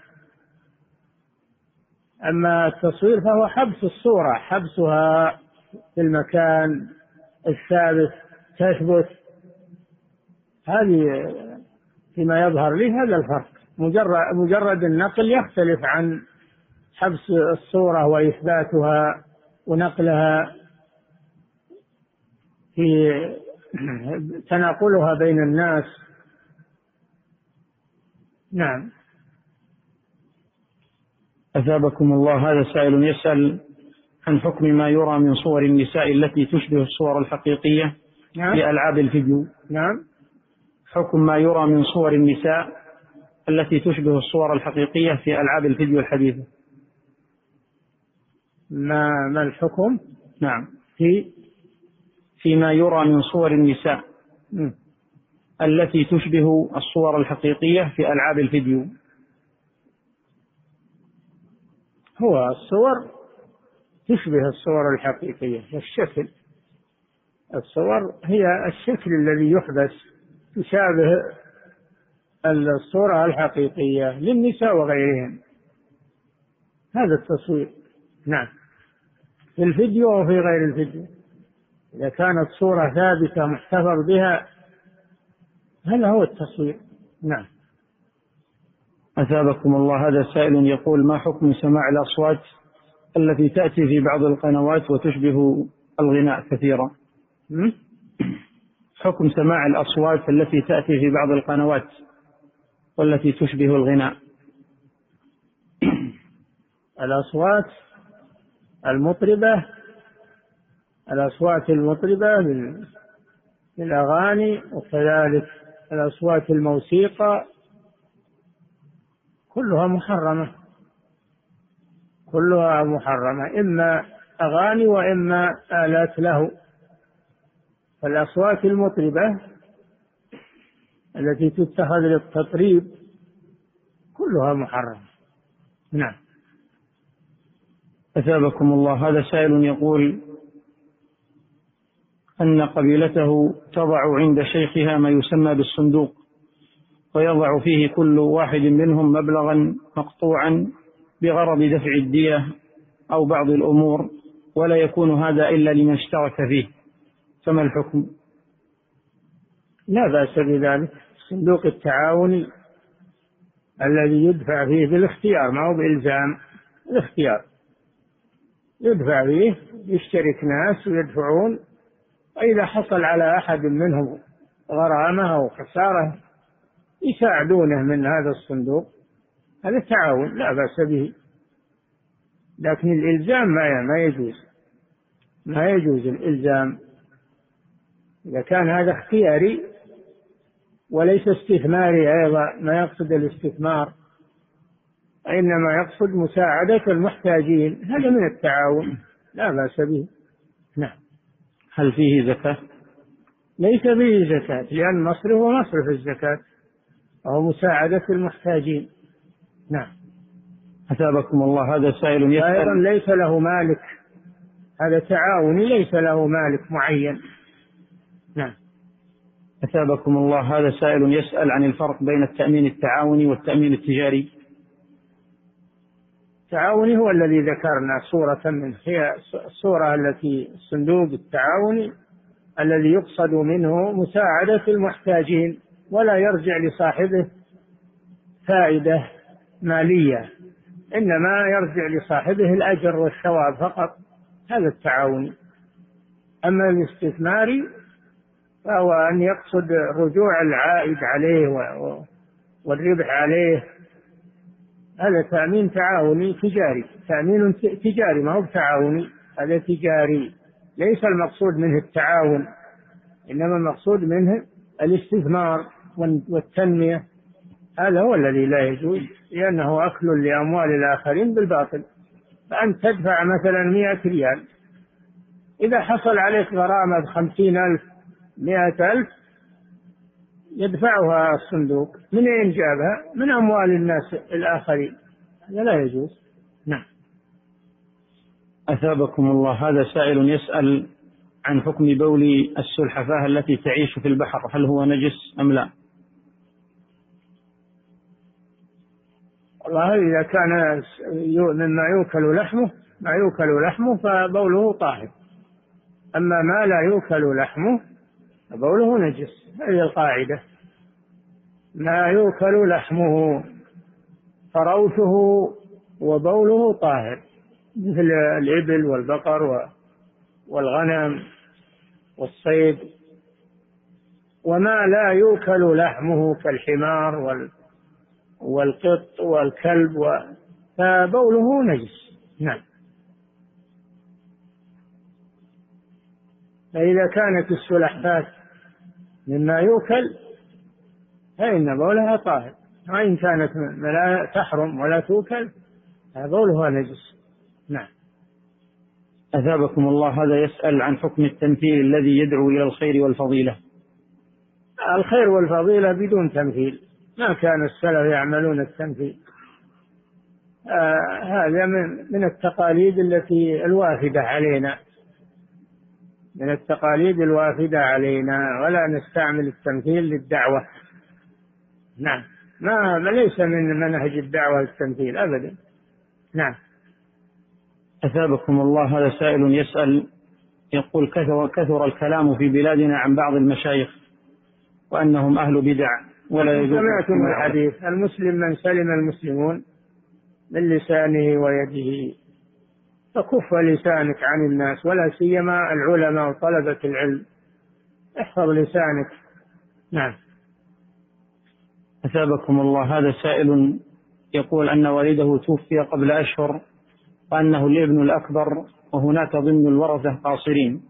أما التصوير فهو حبس الصورة حبسها في المكان الثابت تثبت هذه فيما يظهر لي هذا الفرق. مجرد مجرد النقل يختلف عن حبس الصورة وإثباتها ونقلها في تناقلها بين الناس. نعم. أثابكم الله. هذا سائل يسأل عن حكم ما يرى من صور النساء التي تشبه الصور الحقيقية نعم. في ألعاب الفيديو. نعم. حكم ما يرى من صور النساء التي تشبه الصور الحقيقية في ألعاب الفيديو الحديثة ما ما الحكم؟ نعم في فيما يرى من صور النساء م. التي تشبه الصور الحقيقية في ألعاب الفيديو هو الصور تشبه الصور الحقيقية الشكل الصور هي الشكل الذي يحدث تشابه الصورة الحقيقية للنساء وغيرهم. هذا التصوير. نعم. في الفيديو وفي غير الفيديو. إذا كانت صورة ثابتة محتفظ بها هذا هو التصوير. نعم. أثابكم الله. هذا سائل يقول ما حكم سماع الأصوات التي تأتي في بعض القنوات وتشبه الغناء كثيرا؟ حكم سماع الأصوات التي تأتي في بعض القنوات والتي تشبه الغناء. الأصوات المطربة الأصوات المطربة من الأغاني وكذلك الأصوات الموسيقى كلها محرمة. كلها محرمة إما أغاني وإما آلات له. فالأصوات المطربة التي تتخذ للتطريب كلها محرمة. نعم. أثابكم الله. هذا سائل يقول أن قبيلته تضع عند شيخها ما يسمى بالصندوق ويضع فيه كل واحد منهم مبلغا مقطوعا بغرض دفع الدية أو بعض الأمور ولا يكون هذا إلا لمن اشترك فيه. فما الحكم؟ لا بأس بذلك. صندوق التعاون الذي يدفع فيه بالاختيار ما هو بإلزام الاختيار. يدفع فيه يشترك ناس ويدفعون وإذا حصل على أحد منهم غرامة أو خسارة يساعدونه من هذا الصندوق. هذا تعاون لا بأس به. لكن الإلزام ما ما يجوز. ما يجوز الإلزام. إذا كان هذا اختياري وليس استثماري أيضا ما يقصد الاستثمار إنما يقصد مساعدة المحتاجين هذا من التعاون لا بأس به. نعم. هل فيه زكاة؟ ليس فيه زكاة لأن مصرف هو مصرف الزكاة وهو مساعدة المحتاجين. نعم. أثابكم الله هذا سائل يسأل. أيضا ليس له مالك هذا تعاوني ليس له مالك معين. أثابكم الله هذا سائل يسأل عن الفرق بين التأمين التعاوني والتأمين التجاري. التعاوني هو الذي ذكرنا صورة منه هي الصورة التي الصندوق التعاوني الذي يقصد منه مساعدة المحتاجين ولا يرجع لصاحبه فائدة مالية إنما يرجع لصاحبه الأجر والثواب فقط. هذا التعاوني. أما الاستثماري فهو أن يقصد رجوع العائد عليه والربح عليه. هذا تأمين تعاوني تجاري. تأمين تجاري ما هو تعاوني هذا تجاري. ليس المقصود منه التعاون إنما المقصود منه الاستثمار والتنمية. هذا هو الذي لا يجوز لأنه أكل لأموال الآخرين بالباطل. فأنت تدفع مثلا مئة ريال إذا حصل عليك غرامة بخمسين ألف مئة ألف يدفعها الصندوق. من أين جابها؟ من أموال الناس الآخرين. هذا لا يجوز. نعم. أثابكم الله. هذا سائل يسأل عن حكم بول السلحفاة التي تعيش في البحر. هل هو نجس أم لا؟ والله إذا كان مما يؤكل لحمه ما يؤكل لحمه فبوله طاهر. أما ما لا يؤكل لحمه فبوله نجس هذه القاعدة. ما يؤكل لحمه فروثه وبوله طاهر مثل الإبل والبقر والغنم والصيد. وما لا يؤكل لحمه كالحمار والقط والكلب فبوله نجس. نعم. فإذا كانت السلحفاة مما يؤكل فإن بولها طاهر. وإن كانت لا تحرم ولا تؤكل فبولها نجس. نعم. أثابكم الله هذا يسأل عن حكم التمثيل الذي يدعو إلى الخير والفضيلة. الخير والفضيلة بدون تمثيل. ما كان السلف يعملون التمثيل. آه هذا من من التقاليد التي الوافدة علينا. من التقاليد الوافدة علينا ولا نستعمل التمثيل للدعوة. نعم. ما ليس من منهج الدعوة التمثيل أبدا. نعم. أثابكم الله هذا سائل يسأل يقول كثر كثر الكلام في بلادنا عن بعض المشايخ وأنهم أهل بدع ولا يجوز سمعتم الحديث المسلم من سلم المسلمون من لسانه ويده. فكف لسانك عن الناس ولا سيما العلماء وطلبة العلم. احفظ لسانك. نعم. أثابكم الله. هذا سائل يقول أن والده توفي قبل أشهر وأنه الابن الأكبر وهناك ضمن الورثة قاصرين.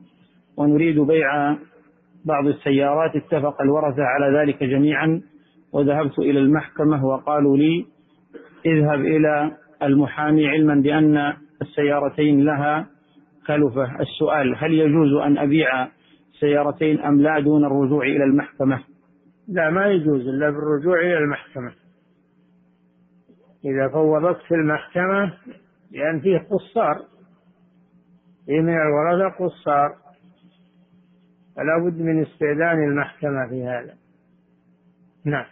ونريد بيع بعض السيارات. اتفق الورثة على ذلك جميعا. وذهبت إلى المحكمة وقالوا لي اذهب إلى المحامي علما بأن السيارتين لها كلفة السؤال هل يجوز أن أبيع السيارتين أم لا دون الرجوع إلى المحكمة؟ لا ما يجوز إلا بالرجوع إلى المحكمة. إذا فوضت في المحكمة لأن فيه قصار. فيه من الورثة قصار. فلا بد من استئذان المحكمة في هذا. نعم.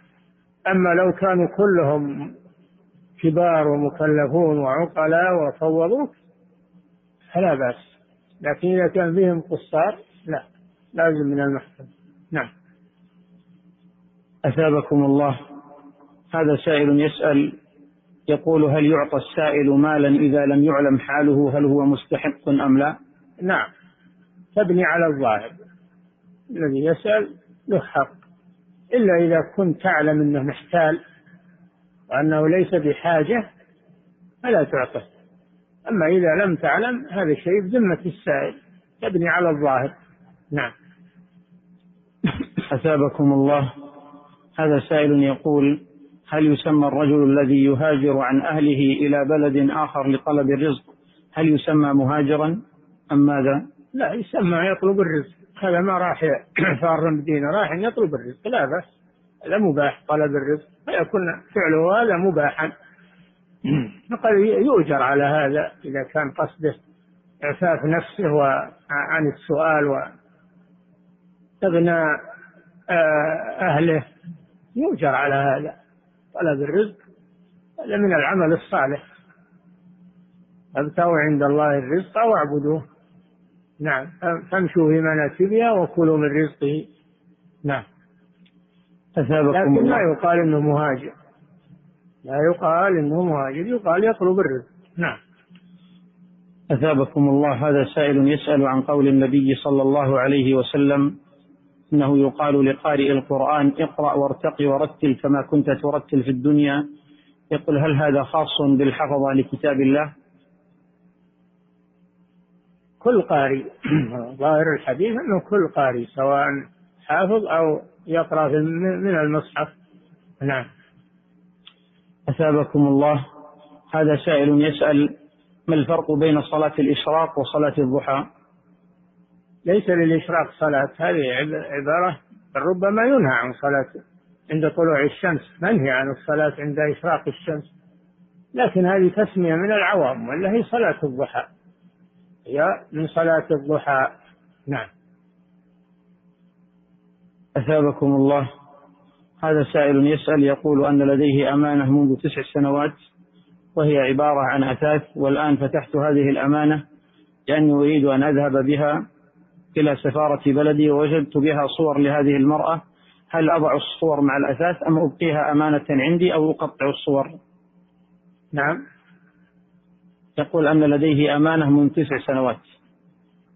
أما لو كانوا كلهم كبار ومكلفون وعقلاء وفوضوك فلا بأس. لكن إذا كان فيهم قصار لا لازم من المحكمة. نعم. أثابكم الله. هذا سائل يسأل يقول هل يعطى السائل مالا إذا لم يعلم حاله هل هو مستحق أم لا؟ نعم. تبني على الظاهر. الذي يسأل له حق. إلا إذا كنت تعلم أنه محتال وأنه ليس بحاجة فلا تعطه. أما إذا لم تعلم هذا الشيء بذمة السائل تبني على الظاهر. نعم. أثابكم الله. هذا سائل يقول هل يسمى الرجل الذي يهاجر عن أهله إلى بلد آخر لطلب الرزق هل يسمى مهاجرا أم ماذا؟ لا يسمى يطلب الرزق. هذا ما راح فار مدينة راح يطلب الرزق. لا بأس. هذا مباح طلب الرزق. فيكون فعله هذا مباحا. فقد يؤجر على هذا إذا كان قصده إعفاف نفسه وعن السؤال وإغناء آه، أهله. يؤجر على هذا. طلب الرزق هذا من العمل الصالح. أبتغوا عند الله الرزق واعبدوه. نعم. فامشوا في مناكبها وكلوا من رزقه. نعم. لكن لا يقال إنه مهاجر. لا يقال إنه مهاجر يقال يطلب الرزق. نعم. أثابكم الله. هذا سائل يسأل عن قول النبي صلى الله عليه وسلم إنه يقال لقارئ القرآن اقرأ وارتقي ورتل كما كنت ترتل في الدنيا. يقول هل هذا خاص بالحفظه لكتاب الله؟ كل قارئ ظاهر الحديث إنه كل قارئ سواء حافظ أو يقرأ من المصحف. نعم. أثابكم الله. هذا سائل يسأل ما الفرق بين صلاة الإشراق وصلاة الضحى؟ ليس للإشراق صلاة. هذه عبارة ربما ينهى عن صلاة عند طلوع الشمس منهي عن الصلاة عند إشراق الشمس. لكن هذه تسمية من العوام ولا هي صلاة الضحى. هي من صلاة الضحى. نعم. أثابكم الله. هذا سائل يسأل يقول أن لديه أمانة منذ تسع سنوات وهي عبارة عن أثاث والآن فتحت هذه الأمانة لأني أريد أن أذهب بها إلى سفارة بلدي ووجدت بها صور لهذه المرأة. هل أضع الصور مع الأثاث أم أبقيها أمانة عندي أو أقطع الصور؟ نعم. يقول أن لديه أمانة من تسع سنوات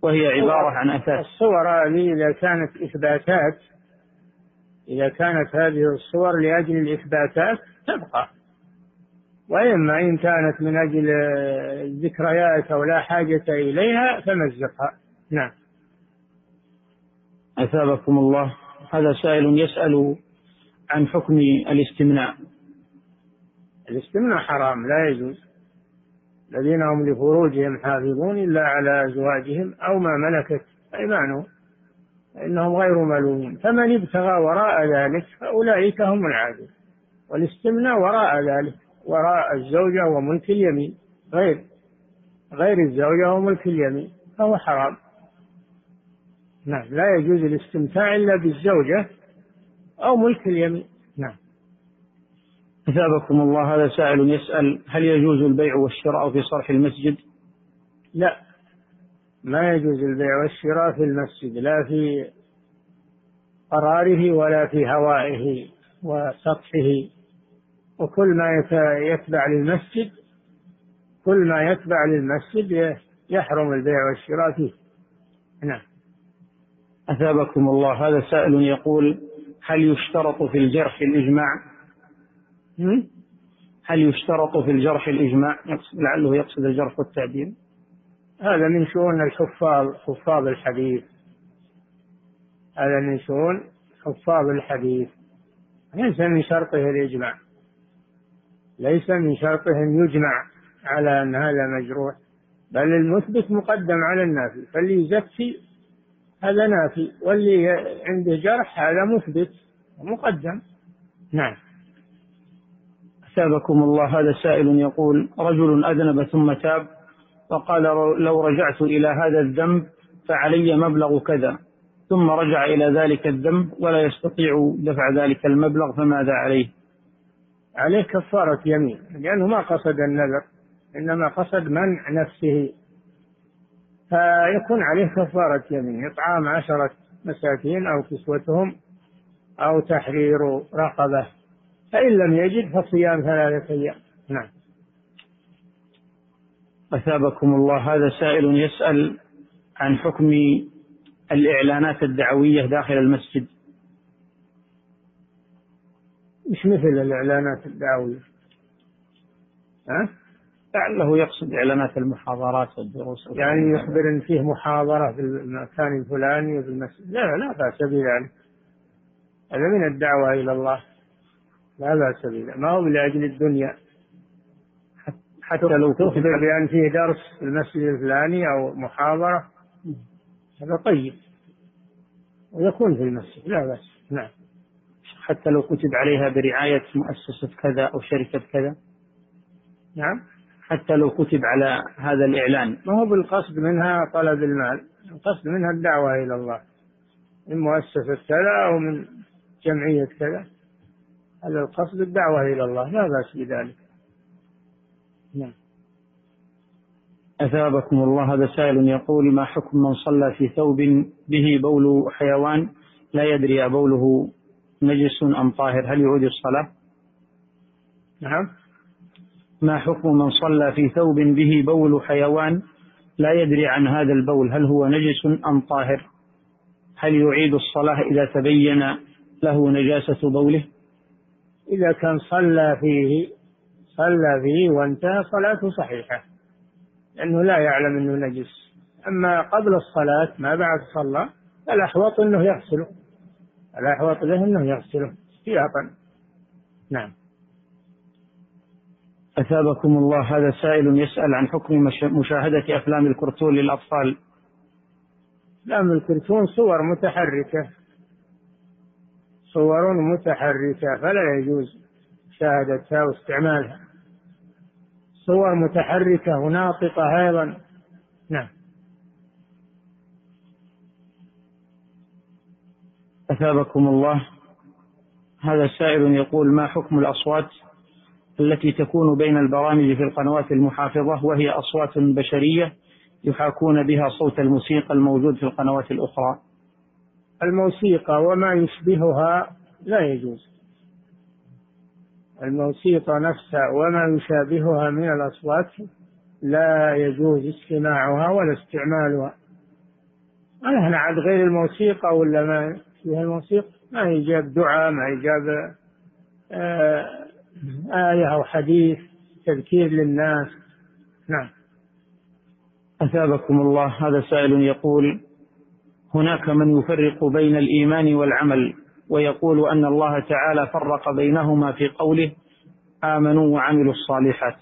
وهي عبارة عن أثاث. الصور هذه إذا كانت إثباتات إذا كانت هذه الصور لأجل الإثباتات تبقى. وإما إن كانت من أجل الذكريات أو لا حاجة إليها فمزقها. نعم. أثابكم الله. هذا سائل يسأل عن حكم الاستمناء. الاستمناء حرام لا يجوز. الذين هم لفروجهم حافظون إلا على أزواجهم أو ما ملكت أيمانهم. فإنهم غير ملومين. فمن ابتغى وراء ذلك فأولئك هم العادون. والاستمناء وراء ذلك وراء الزوجة وملك اليمين. غير غير الزوجة وملك اليمين. فهو حرام. نعم لا يجوز الاستمتاع إلا بالزوجة أو ملك اليمين. نعم. أثابكم الله هذا سائل يسأل هل يجوز البيع والشراء في صرح المسجد؟ لا. ما يجوز البيع والشراء في المسجد لا في قراره ولا في هوائه وسطحه. وكل ما يتبع للمسجد كل ما يتبع للمسجد يحرم البيع والشراء فيه. نعم. أثابكم الله. هذا سائل يقول هل يشترط في الجرح الإجماع؟ هل يشترط في الجرح الإجماع؟ لعله يقصد الجرح والتعديل. هذا من شؤون الحفاظ حفاظ الحديث. هذا من شؤون حفاظ الحديث. ليس من شرطه الإجماع. ليس من شرطه أن يجمع على أن هذا مجروح. بل المثبت مقدم على النافي. فاللي يزكي هذا نافي. واللي عنده جرح هذا مثبت مقدم نعم. أثابكم الله هذا سائل يقول رجل أذنب ثم تاب فقال لو رجعت إلى هذا الذنب فعلي مبلغ كذا. ثم رجع إلى ذلك الذنب ولا يستطيع دفع ذلك المبلغ فماذا عليه؟ عليه كفارة يمين لأنه ما قصد النذر إنما قصد منع نفسه. فيكون عليه كفارة يمين إطعام عشرة مساكين أو كسوتهم أو تحرير رقبة فإن لم يجد فصيام ثلاثة أيام. نعم. أثابكم الله. هذا سائل يسأل عن حكم الإعلانات الدعوية داخل المسجد. مش مثل الإعلانات الدعوية؟ ها؟ لعله يقصد إعلانات المحاضرات والدروس. يعني يخبر إن فيه محاضرة في المكان الفلاني وفي المسجد. لا لا بأس بذلك هذا من الدعوة إلى الله. لا بأس به. ما هو لأجل الدنيا؟ حتى لو تخبر بأن فيه درس في المسجد الفلاني أو محاضرة هذا طيب. ويكون في المسجد لا بأس. نعم. حتى لو كتب عليها برعاية مؤسسة كذا أو شركة كذا. نعم. حتى لو كتب على هذا الإعلان. ما هو بالقصد منها طلب المال؟ القصد منها الدعوة إلى الله. من مؤسسة كذا أو من جمعية كذا. هذا القصد الدعوة إلى الله لا بأس بذلك. نعم. أثابكم الله هذا سائل يقول ما حكم من صلى في ثوب به بول حيوان لا يدري أبوله نجس أم طاهر؟ هل يعود الصلاة؟ نعم. ما حكم من صلى في ثوب به بول حيوان لا يدري عن هذا البول؟ هل هو نجس أم طاهر؟ هل يعيد الصلاة إذا تبين له نجاسة بوله؟ إذا كان صلى فيه صلى فيه وانتهى صلاته صحيحة لأنه لا يعلم أنه نجس. أما قبل الصلاة ما بعد صلى الأحوط أنه يغسله الأحوط له أنه يغسله احتياطا نعم. أثابكم الله هذا سائل يسأل عن حكم مشاهدة أفلام الكرتون للأطفال. أفلام الكرتون صور متحركة. صور متحركة فلا يجوز مشاهدتها واستعمالها. صور متحركة وناطقة أيضا. نعم. أثابكم الله. هذا سائل يقول ما حكم الأصوات التي تكون بين البرامج في القنوات المحافظة وهي أصوات بشرية يحاكون بها صوت الموسيقى الموجود في القنوات الأخرى؟ الموسيقى وما يشبهها لا يجوز. الموسيقى نفسها وما يشابهها من الأصوات لا يجوز استماعها ولا استعمالها. نحن عاد غير الموسيقى ولا ما فيها الموسيقى؟ ما يجاب دعاء ما يجاب آه آية أو حديث تذكير للناس. نعم. أثابكم الله هذا سائل يقول هناك من يفرق بين الإيمان والعمل. ويقول أن الله تعالى فرق بينهما في قوله آمنوا وعملوا الصالحات.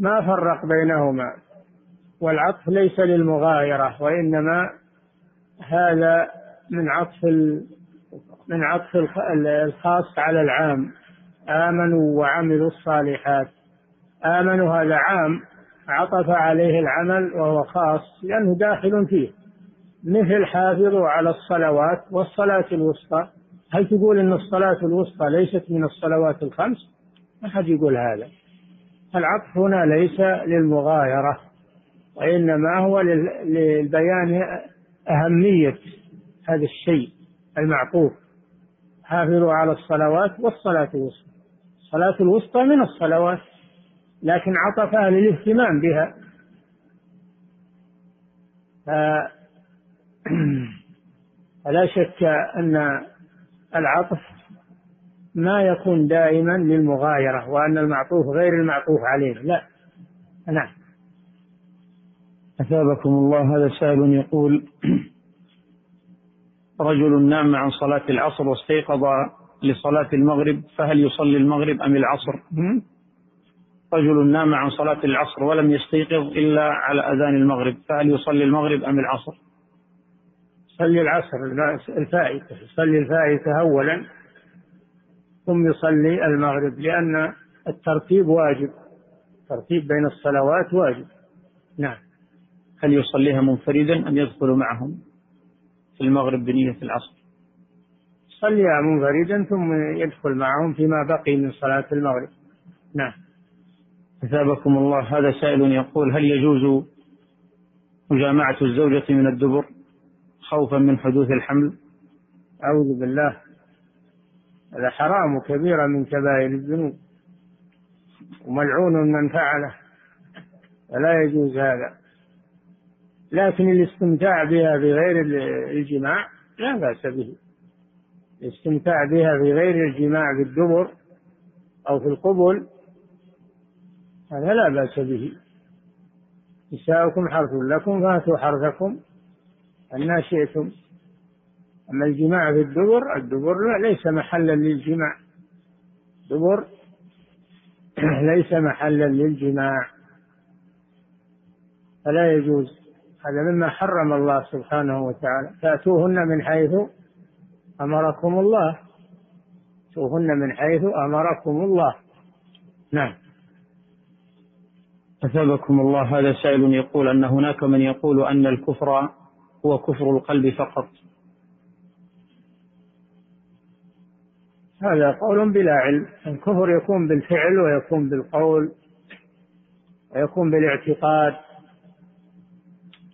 ما فرق بينهما؟ والعطف ليس للمغايرة وإنما هذا من عطف من عطف الخاص على العام. آمنوا وعملوا الصالحات. آمنوا هذا عام عطف عليه العمل وهو خاص لأنه داخل فيه. مثل حافظوا على الصلوات والصلاة الوسطى. هل تقول أن الصلاة الوسطى ليست من الصلوات الخمس؟ ما حد يقول هذا. العطف هنا ليس للمغايرة وإنما هو للبيان أهمية هذا الشيء المعطوف حافظوا على الصلوات والصلاة الوسطى. الصلاة الوسطى من الصلوات لكن عطفها للاهتمام بها. فلا شك أن العطف ما يكون دائما للمغايرة وأن المعطوف غير المعطوف عليه. لا. نعم. أثابكم الله هذا سائل يقول رجل نام عن صلاة العصر واستيقظ لصلاة المغرب فهل يصلي المغرب أم العصر؟ رجل نام عن صلاة العصر ولم يستيقظ إلا على أذان المغرب فهل يصلي المغرب أم العصر؟ يصلي العصر الفائتة يصلي الفائتة أولا ثم يصلي المغرب لأن الترتيب واجب الترتيب بين الصلوات واجب. نعم. هل يصليها منفردا أم يدخل معهم في المغرب بنية العصر؟ يصليها منفردا ثم يدخل معهم فيما بقي من صلاة المغرب. نعم. أثابكم الله هذا سائل يقول هل يجوز مجامعة الزوجة من الدبر؟ خوفا من حدوث الحمل. أعوذ بالله. هذا حرام كبيرة من كبائر الذنوب وملعون من فعله. فلا يجوز هذا. لكن الاستمتاع بها بغير الجماع لا بأس به. الاستمتاع بها في غير الجماع بالدبر أو في القبل هذا لا بأس به. نساؤكم حرث لكم فأتوا حرثكم. أن شئتم أما الجماع في الدبر الدبر ليس محلا للجماع. دبر ليس محلا للجماع. فلا يجوز. هذا مما حرم الله سبحانه وتعالى. فأتوهن من حيث أمركم الله. أتوهن من حيث أمركم الله. نعم. أثابكم الله هذا سائل يقول أن هناك من يقول أن الكفر هو كفر القلب فقط. هذا قول بلا علم. الكفر يكون بالفعل ويكون بالقول ويكون بالاعتقاد.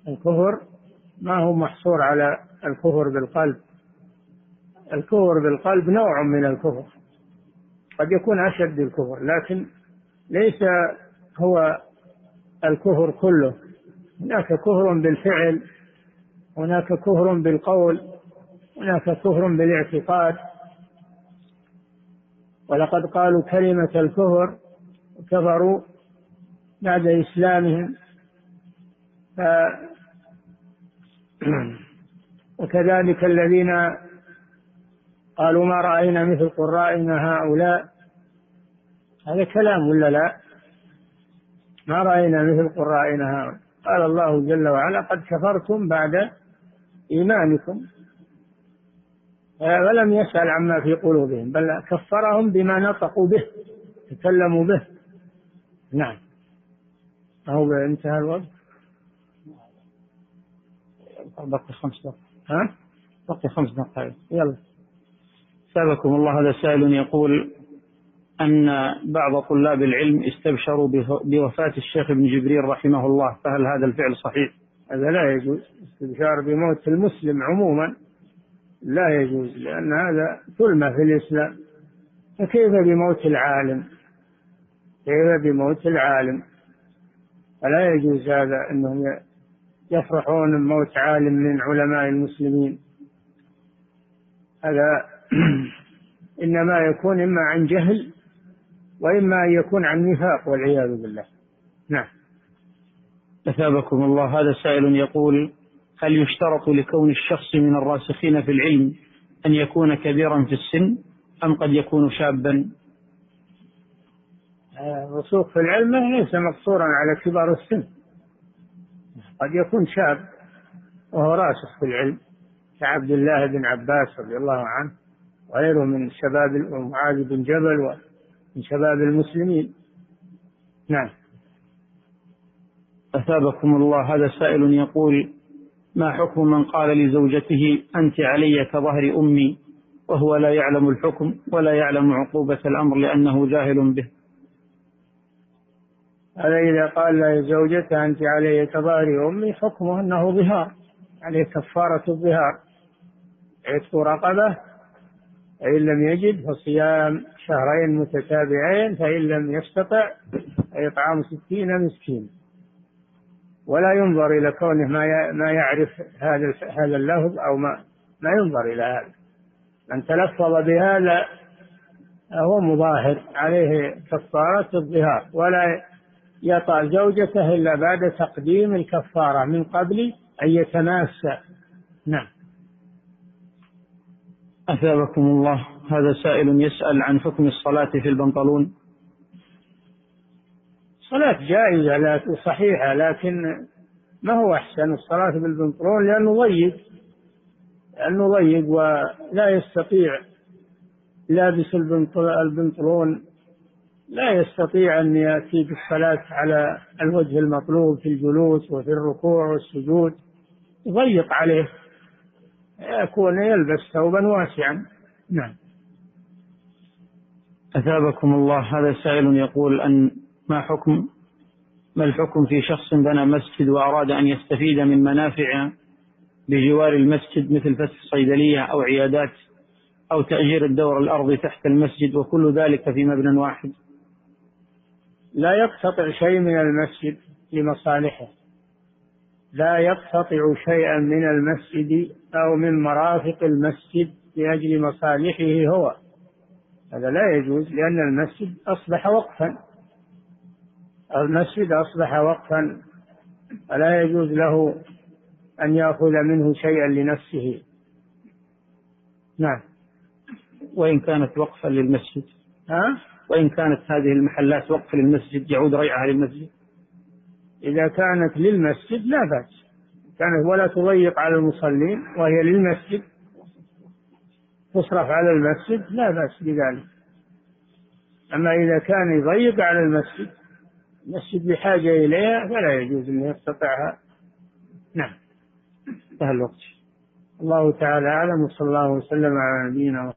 الكفر ما هو محصور على الكفر بالقلب. الكفر بالقلب نوع من الكفر. قد يكون أشد الكفر لكن ليس هو الكفر كله. هناك كفر بالفعل هناك كفر بالقول هناك كفر بالاعتقاد. ولقد قالوا كلمة الكفر كفروا بعد إسلامهم. ف وكذلك الذين قالوا ما رأينا مثل قرائنا هؤلاء. هذا كلام ولا لا؟ ما رأينا مثل قرائنا هؤلاء. قال الله جل وعلا قد كفرتم بعد إيمانكم. ولم يسأل عما في قلوبهم بل كفرهم بما نطقوا به تكلموا به. نعم. أهو انتهى الوقت. بقي خمس دقائق. ها؟ بقي خمس دقائق. يلا. سابكم الله هذا سائل يقول أن بعض طلاب العلم استبشروا بوفاة الشيخ ابن جبريل رحمه الله فهل هذا الفعل صحيح؟ هذا لا يجوز. استبشار بموت المسلم عموما لا يجوز لأن هذا ظلمة في الإسلام. فكيف بموت العالم؟ كيف بموت العالم؟ فلا يجوز هذا أنهم يفرحون بموت عالم من علماء المسلمين. هذا إنما يكون إما عن جهل وإما أن يكون عن نفاق والعياذ بالله. نعم. أثابكم الله. هذا سائل يقول هل يشترط لكون الشخص من الراسخين في العلم أن يكون كبيرا في السن أم قد يكون شابا؟ الرسوخ في العلم ليس مقصورا على كبار السن. قد يكون شاب وهو راسخ في العلم كعبد الله بن عباس رضي الله عنه وغيره من شباب معاذ بن جبل ومن شباب المسلمين. نعم. أثابكم الله. هذا سائل يقول ما حكم من قال لزوجته أنت علي كظهر أمي وهو لا يعلم الحكم ولا يعلم عقوبة الأمر لأنه جاهل به؟ هذا إذا قال لزوجته أنت علي كظهر أمي حكمه أنه ظهار عليه كفارة الظهار. عتق رقبة فإن لم يجد فصيام شهرين متتابعين فإن لم يستطع فإطعام ستين مسكين. ولا ينظر إلى كونه ما ما يعرف هذا هذا اللفظ أو ما ما ينظر إلى هذا. من تلفظ بهذا هو مظاهر عليه كفارة الظهار ولا يطأ زوجته إلا بعد تقديم الكفارة من قبل أن يتماسى نعم. أثابكم الله. هذا سائل يسأل عن حكم الصلاة في البنطلون. صلاة جائزة صحيحة لكن ما هو أحسن الصلاة بالبنطلون لأنه ضيق لأنه ضيق ولا يستطيع لابس البنطلون. لا يستطيع أن يأتي بالصلاة على الوجه المطلوب في الجلوس وفي الركوع والسجود. يضيق عليه. يكون يلبس ثوبا واسعا. نعم. أثابكم الله. هذا سائل يقول أن ما حكم ما الحكم في شخص بنى مسجد وأراد أن يستفيد من منافع بجوار المسجد مثل فتح صيدلية أو عيادات أو تأجير الدور الأرضي تحت المسجد وكل ذلك في مبنى واحد؟ لا يقتطع شيء من المسجد لمصالحه لا يقتطع شيئا من المسجد أو من مرافق المسجد لأجل مصالحه هو. هذا لا يجوز لأن المسجد أصبح وقفا. المسجد أصبح وقفا فلا يجوز له أن يأخذ منه شيئا لنفسه. نعم. وإن كانت وقفا للمسجد؟ ها؟ وإن كانت هذه المحلات وقف للمسجد يعود ريعها للمسجد؟ إذا كانت للمسجد لا بأس. كانت ولا تضيق على المصلين وهي للمسجد تصرف على المسجد لا بأس بذلك. أما إذا كان يضيق على المسجد المسجد بحاجة إليها فلا يجوز أن يستطعها. نعم. انتهى الوقت. الله تعالى أعلم وصلى الله وسلم على نبينا